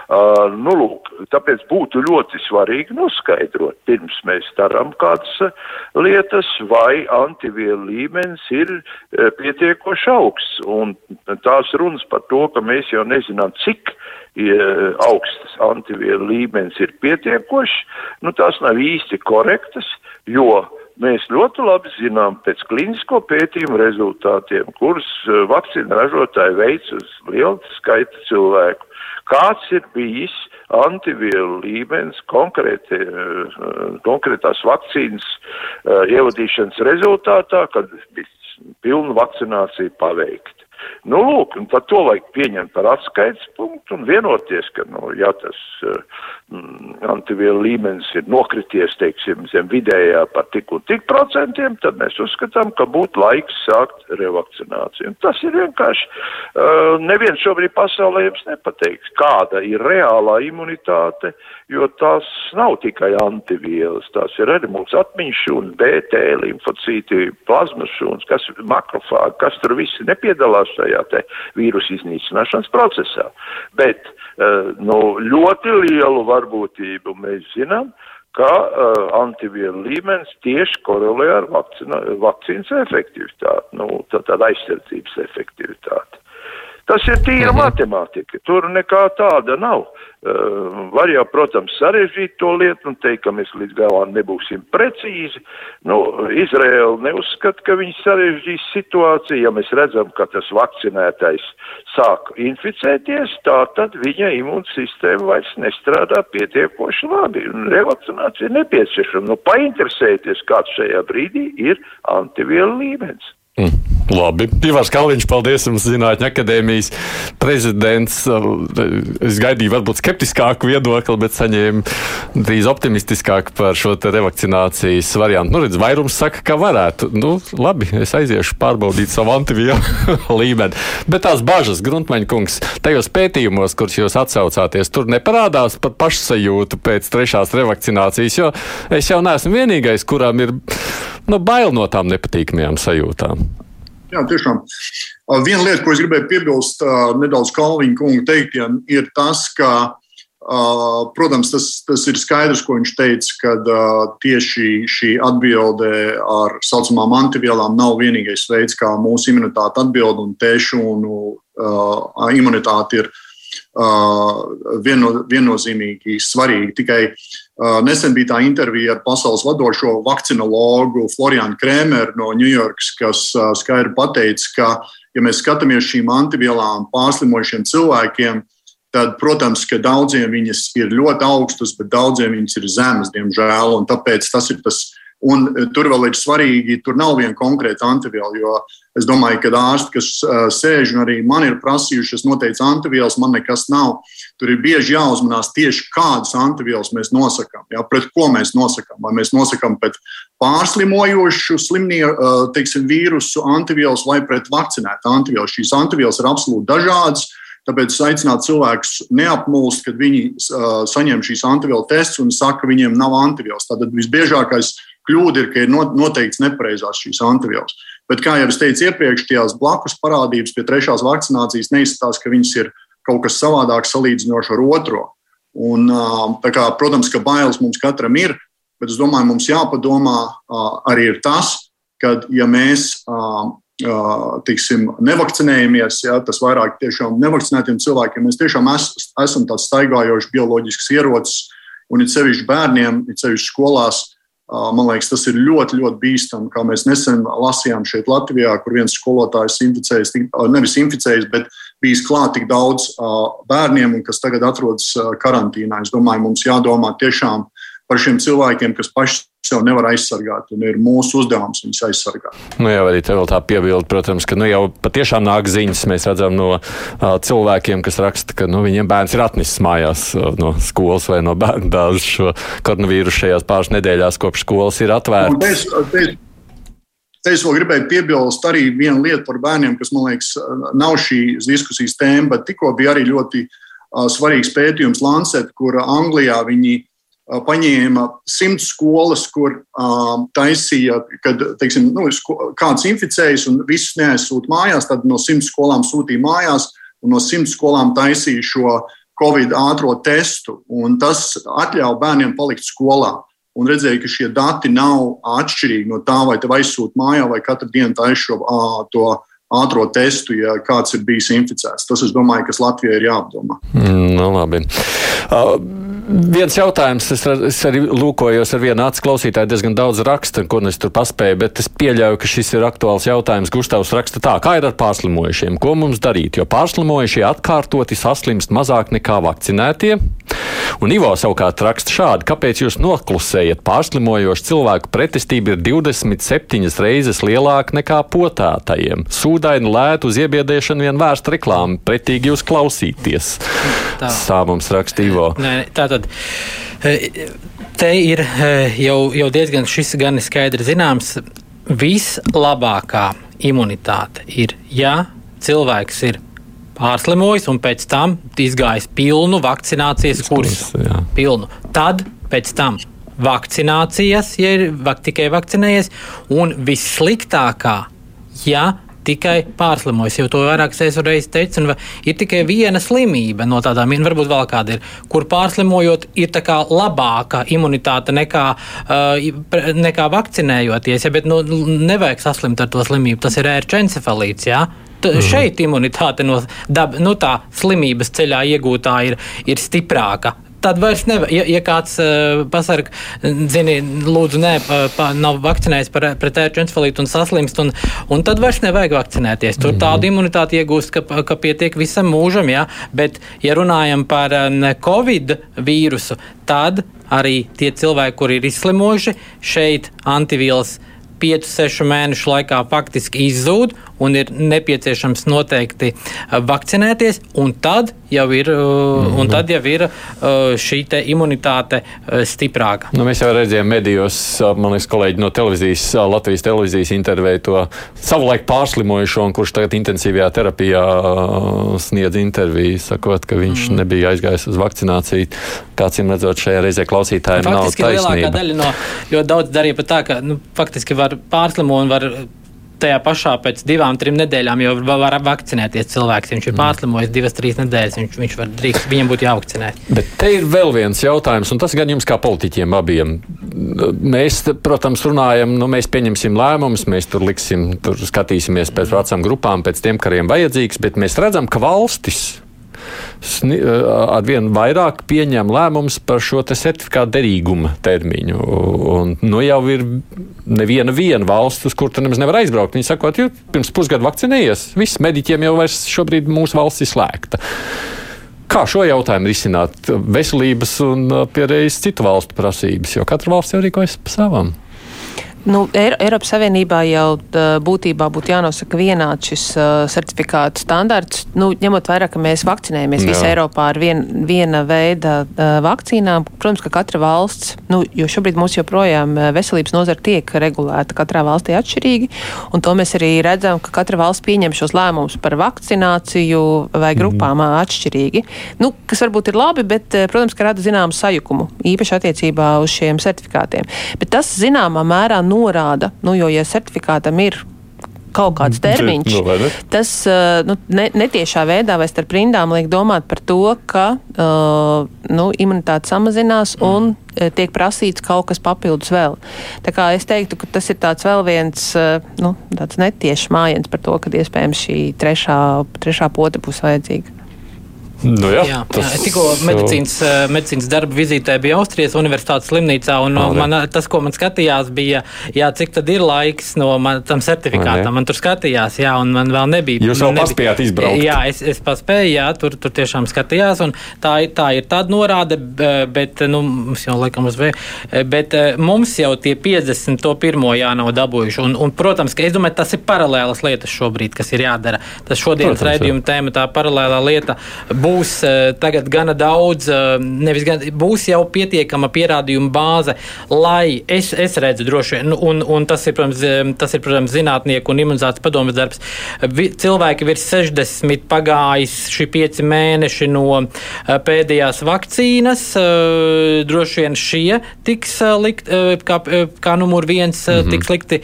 Uh, nu, lūk, tāpēc būtu ļoti svarīgi noskaidrot, pirms mēs darām kādas lietas, vai antivielu līmenis ir uh, pietiekoši augsts. Un tās runas par to, ka mēs jau nezinām, cik uh, augsts antivielu līmenis ir pietiekošs, nu tās nav īsti korektas, jo Mēs ļoti labi zinām pēc klīnisko pētījumu rezultātiem, kurus vakcīnu ražotāji veic uz lielu skaitu cilvēku, kāds ir bijis antivielu līmenis konkrēti, konkrētās vakcīnas ievadīšanas rezultātā, kad bija pilna vakcinācija paveikta. Nu, lūk, un tad to vajag pieņemt par atskaites punktu un vienoties, ka, nu, ja tas mm, antivielu līmenis ir nokrities, teiksim, zem vidējā par tik un tik procentiem, tad mēs uzskatām, ka būtu laiks sākt revakcināciju. Un tas ir vienkārši, uh, neviens šobrīd pasaulē jums nepateiks, kāda ir reālā imunitāte, jo tās nav tikai antivielas, tās ir arī mūsu atmiņas šūnas, BT, limfocīti, plazmas šūnas, kas makrofāgi, kas tur visi nepiedalās šajā te vīrusu iznīcināšanas procesā. Bet uh, nu, ļoti lielu varbūtību mēs zinām, ka uh, antivielu līmenis tieši korelē ar vakcina, vakcīnas efektivitāti, nu, tā, tāda aizsardzības efektivitāti. Tas ir tīra mhm. matemātika. Tur nekā tāda nav. Uh, var jau, protams, sarežģīt to lietu un teikt, ka mēs līdz galam nebūsim precīzi. Nu, Izraela neuzskata, ka viņi sarežģīs situāciju. Ja mēs redzam, ka tas vakcinētais sāk inficēties, tā tad viņa imūnsistēma vairs nestrādā pietiekoši labi. Revakcinācija ir nepieciešama. Nu, painteresēties, kāds šajā brīdī ir antivielu līmenis. Mm, labi. Ivars Kalniņš, paldies jums, Zinātņu akadēmijas prezidents. Es gaidīju varbūt skeptiskāku viedokli, bet saņēmu drīz optimistiskāku par šo revakcinācijas variantu. Nu, redz, vairums saka, ka varētu. Nu, labi, es aiziešu pārbaudīt savu antivielu līmeni. Bet tās bažas, Gruntmaņa kungs, tajos pētījumos, kurus jūs atsaucāties, tur neparādās par pašsajūtu pēc trešās revakcinācijas, jo es jau neesmu vienīgais, kuram ir nu, bail no tām nepatīkamajām sajūtām. Jā, tiešām. Viena lieta, ko es gribēju piebilst nedaudz Kalniņa kunga teiktiem, ir tas, ka, protams, tas, tas ir skaidrs, ko viņš teica, ka tieši šī atbilde ar tā saucamām antivielām nav vienīgais veids, kā mūsu imunitāte atbild, un tieši un imunitāte ir vieno, viennozīmīgi svarīga. Tikai nesen bija tā intervija ar pasaules vadošo vakcinologu Florianu Krēmeru no Ņujorkas, kas skaidri pateica, ka, ja mēs skatāmies šīm antivielām pārslimojušiem cilvēkiem, tad, protams, ka daudziem viņas ir ļoti augstas, bet daudziem viņas ir zemas, diemžēl. Tāpēc tas ir tas Un e, tur vēl ir svarīgi, tur nav viena konkrēta antiviela. Jo es domāju, ka ārsti, kas uh, sēž un arī man ir prasījuši, es noteicu antivielas, man nekas nav. Tur ir bieži jāuzmanās tieši kādas antivielas mēs nosakām. Ja, pret ko mēs nosakām? Vai mēs nosakām pret pārslimojošu slimnieku uh, teiksim, vīrusu antivielas vai pret vakcinētu antivielas. Šīs antivielas ir absolūti dažādas. Tāpēc es aicinātu cilvēkus neapmulst, kad viņi uh, saņem šīs antivielu testus un saka, ka viņiem nav antivielas. Tad visbiežākais kļūda ir, ka ir noteikts nepareizās šīs antivielas. Bet, kā jau es teicu iepriekš, tās blakus parādības pie trešās vakcinācijas neizskatās, ka viņas ir kaut kas savādāks salīdzinoši ar otro. Un, kā, protams, ka bailes mums katram ir, bet es domāju, mums jāpadomā arī ir tas, ka, ja mēs tiksim, nevakcinējamies, ja, tas vairāk tiešām nevakcinētiem cilvēkiem, mēs tiešām es, esam tāds staigājošs bioloģisks ierocis, un it sevišķi bērniem, it sevišķi skolās, man liekas, tas ir ļoti, ļoti bīstami. Kā mēs nesen lasījām šeit Latvijā, kur viens skolotājs inficējis, nevis inficējis, bet bijis klāt tik daudz bērniem, kas tagad atrodas karantīnā. Es domāju, mums jādomā tiešām par šiem cilvēkiem, kas paši sev nevar aizsargāt, un ir mūsu uzdevums viņus aizsargāt. Nu, jā, arī te vēl tā piebilde, protams, ka nu, jau patiešām nāk ziņas. Mēs redzam no uh, cilvēkiem, kas raksta, ka nu, viņiem bērns ir atnesis mājās uh, no skolas vai no bērnu dārza šo koronavīrusu šajās pāris nedēļās, kopš skolas ir atvērtas. Te es vēl gribēju piebilst arī vienu lietu par bērniem, kas man liekas, nav šīs diskusijas tēma, bet tikko bija arī ļoti uh, svarīgs pētījums Lancet, kur Anglijā viņi paņēma simts skolas, kur um, taisīja, kad teiksim, nu, kāds inficējas un visus neaizsūta mājās, tad no simts skolām sūtīja mājās un no simts skolām taisīja šo Covid ātrā testu. Tas ļāva bērniem palikt skolā. Un redzēja, ka šie dati nav atšķirīgi no tā, vai te aizsūta mājā, vai katru dienu taisa šo to ātrā testu, ja kāds ir bijis inficēts. Tas, es domāju, kas Latvijai ir jāapdomā. Mm, nu, labi. Uh, viens jautājums, es, es arī lūkojos ar vienu acu klausītāju, diezgan daudz raksta, ko es tur paspēju, bet es pieļauju, ka šis ir aktuāls jautājums. Gustavs raksta tā, kā ir ar pārslimojušiem, ko mums darīt, jo pārslimojušie atkārtoti saslimst mazāk nekā vakcinētie. Un Ivo savukārt raksta šādi: kāpēc jūs noklusējat? Pārslimojošu cilvēku pretestība ir 27 reizes lielāka nekā potētajiem. Sūdaini lētu uz iebiedēšanu vien vērsta reklāma, pretīgi jūs klausīties. Tā, tā mums raksta Ivo. Nē, tā tad. Te ir jau, jau diezgan šis gan skaidri zināms. Vislabākā imunitāte ir, ja cilvēks ir pārslimojis un pēc tam izgājis pilnu vakcinācijas kursu. Pilnu. Tad pēc tam vakcinācijas, ja ir tikai vakcinējies, un vissliktākā, ja tikai pārslimojis. Jau to vairākas reizes teicu, un ir tikai viena slimība no tādām, varbūt vēl kāda ir, kur pārslimojot, ir labāka imunitāte nekā, uh, nekā vakcinējoties. Ja, bet nu, nevajag saslimt ar to slimību. Tas ir ērčencefalīts. Ja? Mm. Šeit imunitāte no dab, nu, tā slimības ceļā iegūtā ir, ir stiprāka tad vairs nevar. Ja, ja kāds uh, pasarg, zini, lūdzu, nē, pa, nav vakcinējis par, pret ērču encefalītu un saslimst, un, un tad vairs nevajag vakcinēties. Tur mm -hmm. tādu imunitāti iegūst, ka, ka pietiek visam mūžam, jā. Bet, ja runājam par uh, Covid vīrusu, tad arī tie cilvēki, kuri ir izslimojuši, šeit antivielas 5-6 mēnešu laikā faktiski izzūd, un ir nepieciešams noteikti uh, vakcinēties, un tad jau ir, mm -hmm. tad jau ir šī imunitāte stiprāka. Nu, mēs jau redzējām medijos, man liekas, kolēģi no televīzijas, Latvijas televīzijas intervēja to savulaik pārslimojušo, kurš tagad intensīvajā terapijā sniedz interviju, sakot, ka viņš mm. nebija aizgājis uz vakcināciju. Kāds ir redzot šajā reizē klausītājiem, nav taisnība. Lielākā daļa no ļoti daudz darīja pat tā, ka nu, faktiski var pārslimot un var tajā pašā pēc divām, trim nedēļām jau var vakcinēties cilvēks. Viņš ir mm. pārslimojis divas, trīs nedēļas, viņš, viņš var drīkst, viņam būtu jāvakcinē. Bet te ir vēl viens jautājums, un tas gan jums kā politiķiem abiem. Mēs, protams, runājam, nu, mēs pieņemsim lēmumus, mēs tur liksim, tur skatīsimies pēc vecām grupām, pēc tiem, kuriem vajadzīgs, bet mēs redzam, ka valstis arvien vairāk pieņem lēmumus par šo certifikātu derīguma termiņu. Un, nu, jau ir neviena valsts, uz kur tu nemaz nevar aizbraukt. Viņi saka, ka pirms pusgada vakcinējies, viss mediķiem jau vairs šobrīd mūsu valsts ir slēgta. Kā šo jautājumu risināt? Veselības un pierādījis citu valstu prasības, jo katra valsts jau rīkojas pa savam. Nu, Eiropas Savienībā jau būtībā būtu jānosaka vienāds šis uh, certifikātu standarts. Nu, ņemot vērā, ka mēs vakcinējamies visā Eiropā ar vien, viena veida uh, vakcīnām, protams, ka katra valsts, nu, jo šobrīd mums joprojām veselības nozara tiek regulēta katrā valstī atšķirīgi, un to mēs arī redzam, ka katra valsts pieņem šos lēmumus par vakcināciju vai mhm. grupām mm. atšķirīgi. Nu, kas varbūt ir labi, bet, protams, ka rada zināmu sajukumu, īpaši attiecībā uz šiem certifikātiem. Bet tas zināmā mērā norāda, nu, jo, ja certifikātam ir kaut kāds termiņš, nu, tas uh, nu, ne, netiešā veidā vai starp rindām liek domāt par to, ka uh, nu, imunitāte samazinās mm. un uh, tiek prasīts kaut kas papildus vēl. Tā kā es teiktu, ka tas ir tāds vēl viens uh, nu, netiešs mājiens par to, ka iespējams šī trešā, trešā pota būs vajadzīga. Nu jā, jā, tas... jā, tikko medicīnas, eh, medicīnas darba vizītē bija Austrijas Universitātes slimnīcā, un oh, man, tas, ko man skatījās, bija, jā, cik tad ir laiks no man, tam certifikātam. Man tur skatījās, jā, un man vēl nebija. Jūs vēl nebija, paspējāt izbraukt? Jā, es, es paspēju, jā, tur, tur tiešām skatījās, un tā, tā ir tāda norāde, bet, nu, mums jau laikam uz vēju, bet mums jau tie 50 to pirmo jā nav dabūjuši, un, un, protams, ka es domāju, tas ir paralēlas lietas šobrīd, kas ir jādara. Tas šodienas raidījuma tēma, tā paralēlā lieta būs eh, tagad gana daudz, eh, nevis gan, būs jau pietiekama pierādījuma bāze, lai es, es redzu droši vien, un, un tas, ir, protams, eh, tas ir, protams, zinātnieku un imunizācijas padomas darbs. Cilvēki virs 60 pagājis šī pieci mēneši no pēdējās vakcīnas, droši vien šie tiks likt, kā, kā numur viens mm -hmm. tiks likti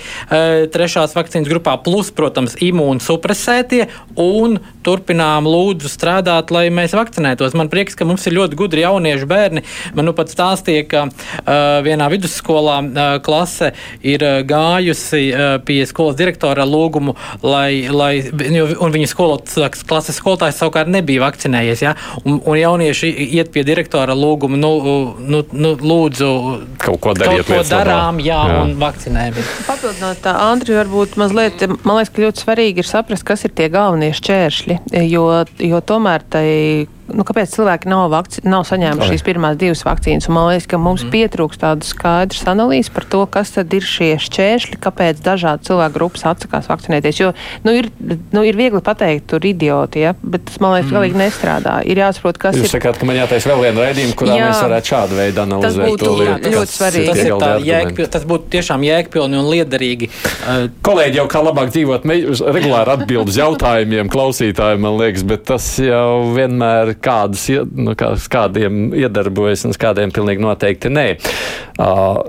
trešās vakcīnas grupā, plus, protams, imūnsupresētie, un turpinām lūdzu strādāt, lai mēs vakcinētos. Man prieks, ka mums ir ļoti gudri jaunieši bērni. Man nu pat stāstīja, ka uh, vienā vidusskolā uh, klase ir uh, gājusi uh, pie skolas direktora lūgumu, lai, lai jo, un viņa skolotājas, klases skolotājs savukārt nebija vakcinējies. Ja? Un, un jaunieši iet pie direktora lūgumu, nu, nu, nu lūdzu, kaut ko dariet, kaut ko darām, jā, jā, un vakcinējamies. Papildinot tā, Andri, varbūt mazliet, man liekas, ka ļoti svarīgi ir saprast, kas ir tie galvenie šķēršļi, jo, jo tomēr tai they nu, kāpēc cilvēki nav, vakci, nav saņēmuši šīs pirmās divas vakcīnas. Un man liekas, ka mums mm. pietrūkst tādas skaidras analīzes par to, kas tad ir šie šķēršļi, kāpēc dažādi cilvēku grupas atsakās vakcinēties. Jo nu, ir, nu, ir viegli pateikt, tur idioti, ja? bet tas man liekas, mm. galīgi nestrādā. Ir jāsaprot, kas Jūs ir. Jūs sakāt, ka man jātaisa vēl viena raidījuma, kurā jā, mēs varētu šādu veidu analizēt. Tas būtu lietu, ļoti svarīgi. Tas, ir tā, jēgpil, tas būtu tiešām jēgpilni un liederīgi. Uh, Kolēģi jau kā labāk dzīvot, regulāri atbild uz jautājumiem klausītājiem, man liekas, bet tas jau vienmēr kādus, nu, kā, kādiem iedarbojas un kādiem pilnīgi noteikti nē. Uh,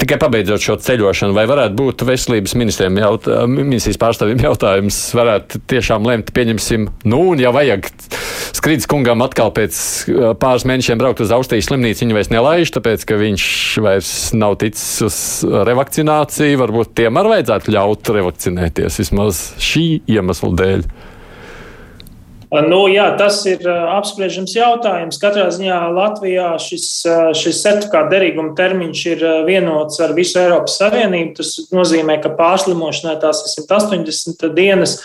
tikai pabeidzot šo ceļošanu, vai varētu būt veselības jaut, ministrijas pārstāvjiem jautājums, varētu tiešām lemt, pieņemsim, nu, un ja vajag skrīdus kungam atkal pēc pāris mēnešiem braukt uz Austrijas slimnīcu, viņu vairs nelaiž, tāpēc, ka viņš vairs nav ticis uz revakcināciju, varbūt tiem arī vajadzētu ļaut revakcinēties vismaz šī iemesla dēļ. Nu, jā, tas ir apspriežams jautājums. Katrā ziņā Latvijā šis, šis certifikāta derīguma termiņš ir vienots ar visu Eiropas Savienību. Tas nozīmē, ka pārslimošanai tās ir 180 dienas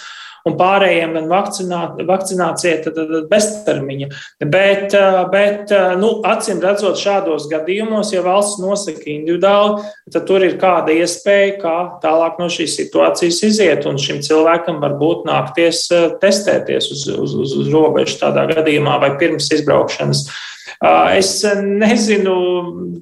un pārējiem gan vakcinā, vakcinācija, tad, tad beztermiņa. Bet, bet nu, acīm redzot, šādos gadījumos, ja valsts nosaka individuāli, tad tur ir kāda iespēja, kā tālāk no šīs situācijas iziet, un šim cilvēkam varbūt nākties testēties uz, uz, uz, uz robežu tādā gadījumā vai pirms izbraukšanas. Es nezinu,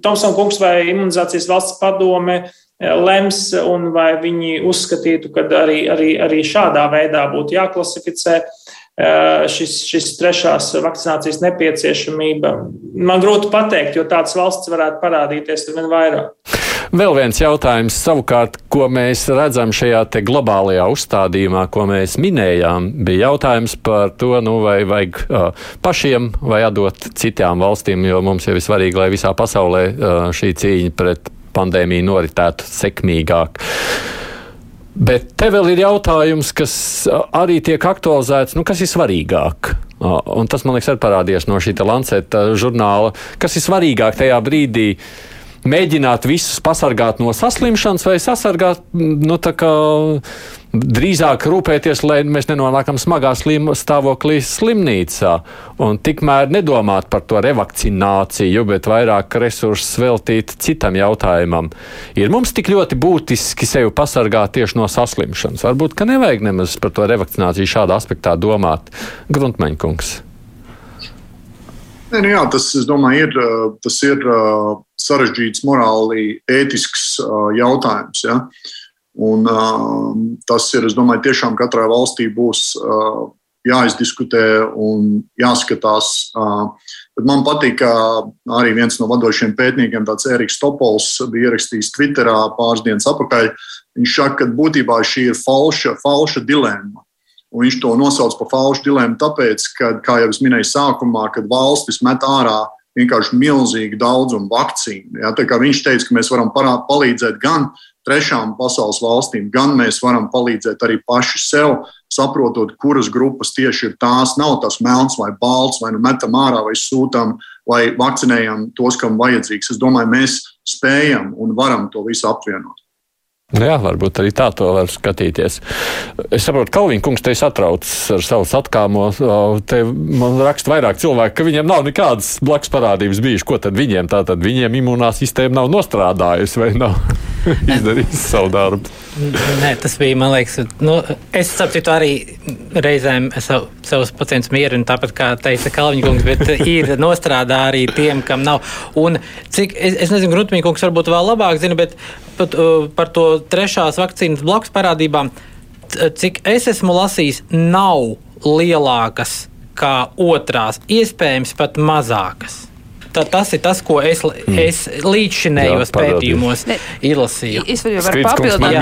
Tomsona kungs vai imunizācijas valsts padome lems, un vai viņi uzskatītu, ka arī, arī, arī šādā veidā būtu jāklasificē eh, šis, šis trešās vakcinācijas nepieciešamība. Man grūti pateikt, jo tādas valsts varētu parādīties ar vien vairāk. Vēl viens jautājums, savukārt, ko mēs redzam šajā globālajā uzstādījumā, ko mēs minējām, bija jautājums par to, nu, vai vajag uh, pašiem vai atdot citām valstīm, jo mums jau ir svarīgi, lai visā pasaulē uh, šī cīņa pret pandēmija noritētu sekmīgāk. Bet te vēl ir jautājums, kas arī tiek aktualizēts, nu, kas ir svarīgāk. Un tas, man liekas, ir parādījies no šī Lanceta žurnāla. Kas ir svarīgāk tajā brīdī? Mēģināt visus pasargāt no saslimšanas vai sasargāt nu, drīzāk rūpēties, lai mēs nenonākam smagā slim, stāvoklī slimnīcā. Un tikmēr nedomāt par to revakcināciju, bet vairāk resursus veltīt citam jautājumam. Ir mums tik ļoti būtiski sevi pasargāt tieši no saslimšanas. Varbūt, ka nevajag nemaz par to revakcināciju šādā aspektā domāt. Gruntmeņkungs. Nē, nu jā, tas, domāju, ir, tas ir sarežģīts, morāli ētisks jautājums. Ja? Un, tas ir, es domāju, tiešām katrai valstī būs jāizdiskutē un jāskatās. Bet man patīk, ka arī viens no vadošiem pētniekiem, tāds Eriks Topols, bija ierakstījis Twitterā pāris dienas atpakaļ. Viņš saka, ka būtībā šī ir falša, falša dilemma. Un viņš to nosauc par falšu dilemmu, tāpēc, ka, kā jau es minēju sākumā, kad valstis met ārā vienkārši milzīgu daudzumu vakcīnu. Ja? Viņš teica, ka mēs varam palīdzēt gan trešām pasaules valstīm, gan mēs varam palīdzēt arī paši sev, saprotot, kuras grupas tieši ir tās. Nav tas melns vai balts, vai nu metam ārā, vai sūtām, vai vakcinējam tos, kam vajadzīgs. Es domāju, mēs spējam un varam to visu apvienot. Nu jā, varbūt arī tā to var skatīties. Es saprotu, ka Kalniņš kungs te satrauc ar savu satkāmo. Te man raksta vairāk cilvēku, ka viņiem nav nekādas blakus parādības bijušas. Ko tad viņiem? Tā tad viņiem imunā sistēma nav nostrādājusi vai nav izdarījusi savu darbu. Nē, tas bija, man liekas, nu, es saprotu arī reizēm savu, savus pacientus mierinu, tāpat kā teica Kalniņš kungs, bet ir nostrādā arī tiem, kam nav. Un cik, es, es nezinu, Grunčmīņa kungs varbūt vēl labāk zina, bet pat, uh, par to trešās vakcīnas blakus parādībām, cik es esmu lasījis, nav lielākas kā otrās, iespējams, pat mazākas. Tā, tas ir tas, ko es, mm. es līdzšinējos pētījumos izlasīju. Es varu arī papildināt,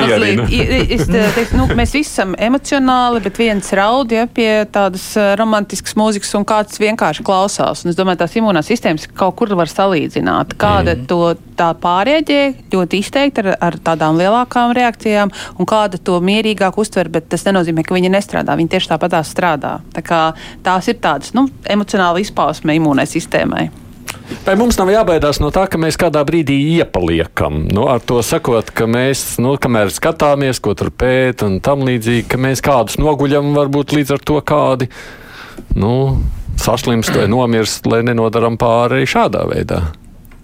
nu, mēs visi esam emocionāli, bet viens raud ja, pie tādas romantiskas mūzikas un kāds vienkārši klausās. Un es domāju, tās imunās sistēmas kaut kur var salīdzināt. Kāda mm. to tā pārēģē ļoti izteikti ar, ar tādām lielākām reakcijām un kāda to mierīgāk uztver, bet tas nenozīmē, ka viņi nestrādā. Viņi tieši tāpat strādā. Tā kā tās ir tādas nu, emocionāli izpausme imūnai sistēmai. Vai mums nav jābaidās no tā, ka mēs kādā brīdī iepaliekam? Nu, ar to sakot, ka mēs, nu, kamēr skatāmies, ko tur pēt un tam līdzīgi, ka mēs kādus noguļam, varbūt līdz ar to kādi. Nu, saslimst vai nomirst, lai nenodaram pāri šādā veidā?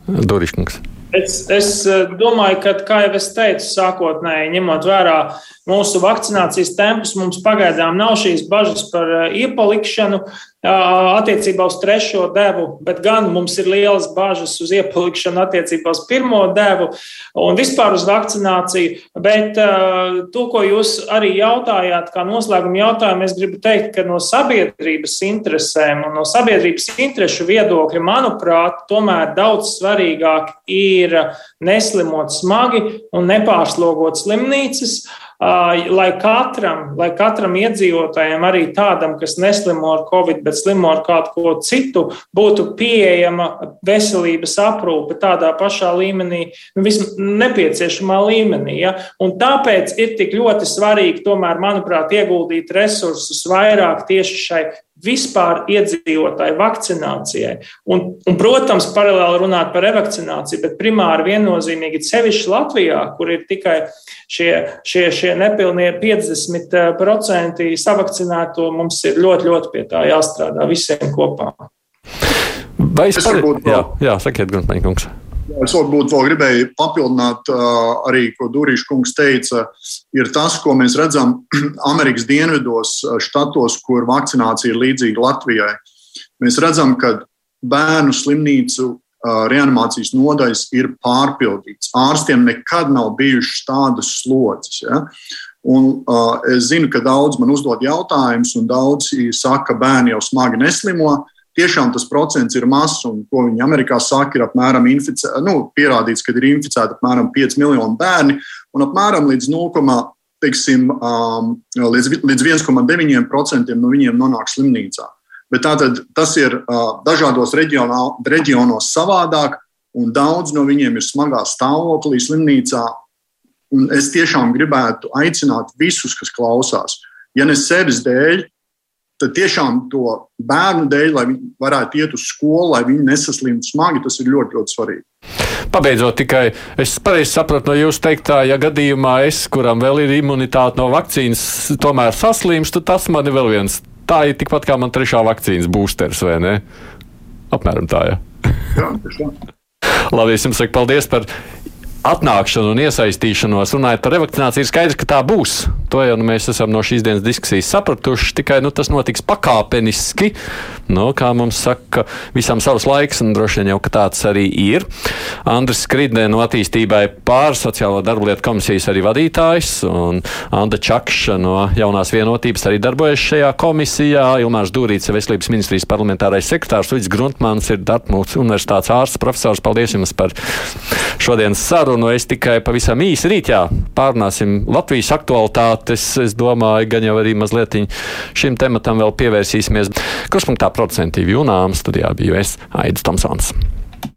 Duriškungs. Es, es eh, domāju, ka, kā jau es teicu, sākotnēji ņemot vērā mūsu vakcinācijas tempus, mums pagaidām nav šīs bažas par eh, iepalikšanu attiecībā uz trešo devu, bet gan mums ir lielas bažas uz iepalikšanu attiecībā uz pirmo devu un vispār uz vakcināciju. Bet to, ko jūs arī jautājāt, kā noslēguma jautājumu, es gribu teikt, ka no sabiedrības interesēm un no sabiedrības interešu viedokļa, manuprāt, tomēr daudz svarīgāk ir neslimot smagi un nepārslogot slimnīcas lai katram, lai katram iedzīvotājam, arī tādam, kas neslimo ar covid, bet slimo ar kādu ko citu, būtu pieejama veselības aprūpe tādā pašā līmenī, nu, vismaz nepieciešamā līmenī. Ja? Un tāpēc ir tik ļoti svarīgi, tomēr, manuprāt, ieguldīt resursus vairāk tieši šai vispār iedzīvotāju vakcinācijai. Un, un, protams, paralēli runāt par revakcināciju, bet primāri viennozīmīgi sevišķi Latvijā, kur ir tikai šie, šie, šie nepilnie 50% savakcinēto, mums ir ļoti, ļoti pie tā jāstrādā visiem kopā. Vai es varu? Jā, jā sakiet, Gunteņkungs. Es varbūt vēl gribēju papildināt arī, ko Dūrīša kungs teica, ir tas, ko mēs redzam Amerikas dienvidos, štatos, kur vakcinācija ir līdzīga Latvijai. Mēs redzam, ka bērnu slimnīcu reanimācijas nodaļas ir pārpildīts. Ārstiem nekad nav bijušas tādas slodzes. Ja? Un, uh, es zinu, ka daudz man uzdod jautājumus, un daudzi saka, ka bērni jau smagi neslimo tiešām tas procents ir mazs, un ko viņi Amerikā saka, ir apmēram inficē, nu, pierādīts, ka ir inficēti apmēram 5 miljoni bērni, un apmēram līdz 0, teiksim, um, līdz, līdz 1,9% no viņiem nonāk slimnīcā. Bet tātad tas ir uh, dažādos reģionā, reģionos savādāk, un daudz no viņiem ir smagā stāvoklī slimnīcā. Un es tiešām gribētu aicināt visus, kas klausās, ja ne sevis dēļ, tad tiešām to bērnu dēļ, lai viņi varētu iet uz skolu, lai viņi nesaslimtu smagi, tas ir ļoti, ļoti svarīgi. Pabeidzot, tikai es pareizi sapratu no jūsu teiktā, ja gadījumā es, kuram vēl ir imunitāte no vakcīnas, tomēr saslimstu, tas man ir vēl viens. Tā ir tikpat kā man trešā vakcīnas būsters, vai ne? Apmēram tā, ja. Jā, tā. Labi, es jums saku paldies par atnākšanu un iesaistīšanos, runājot par revakcināciju, ir skaidrs, ka tā būs. To jau nu, mēs esam no šīs dienas diskusijas sapratuši. Tikai nu, tas notiks pakāpeniski. Nu, kā mums saka, visam savs laiks, un droši vien jau tāds arī ir. Andris Skridne no attīstībai pār sociālo darbu lietu komisijas arī vadītājs, un Anda Čakša no jaunās vienotības arī darbojas šajā komisijā. Ilmārs Dūrīts, veselības ministrijas parlamentārais sekretārs, Uģis Gruntmans ir Dartmūts universitātes ārsts profesors. Paldies jums par šodienas sarunu sarunu. Es tikai pavisam īsi rītā pārunāsim Latvijas aktualitātes. Es domāju, gan jau arī mazliet šim tematam vēl pievērsīsimies. Kruspunktā procentīvi jūnām studijā biju es Aidis Tomsons.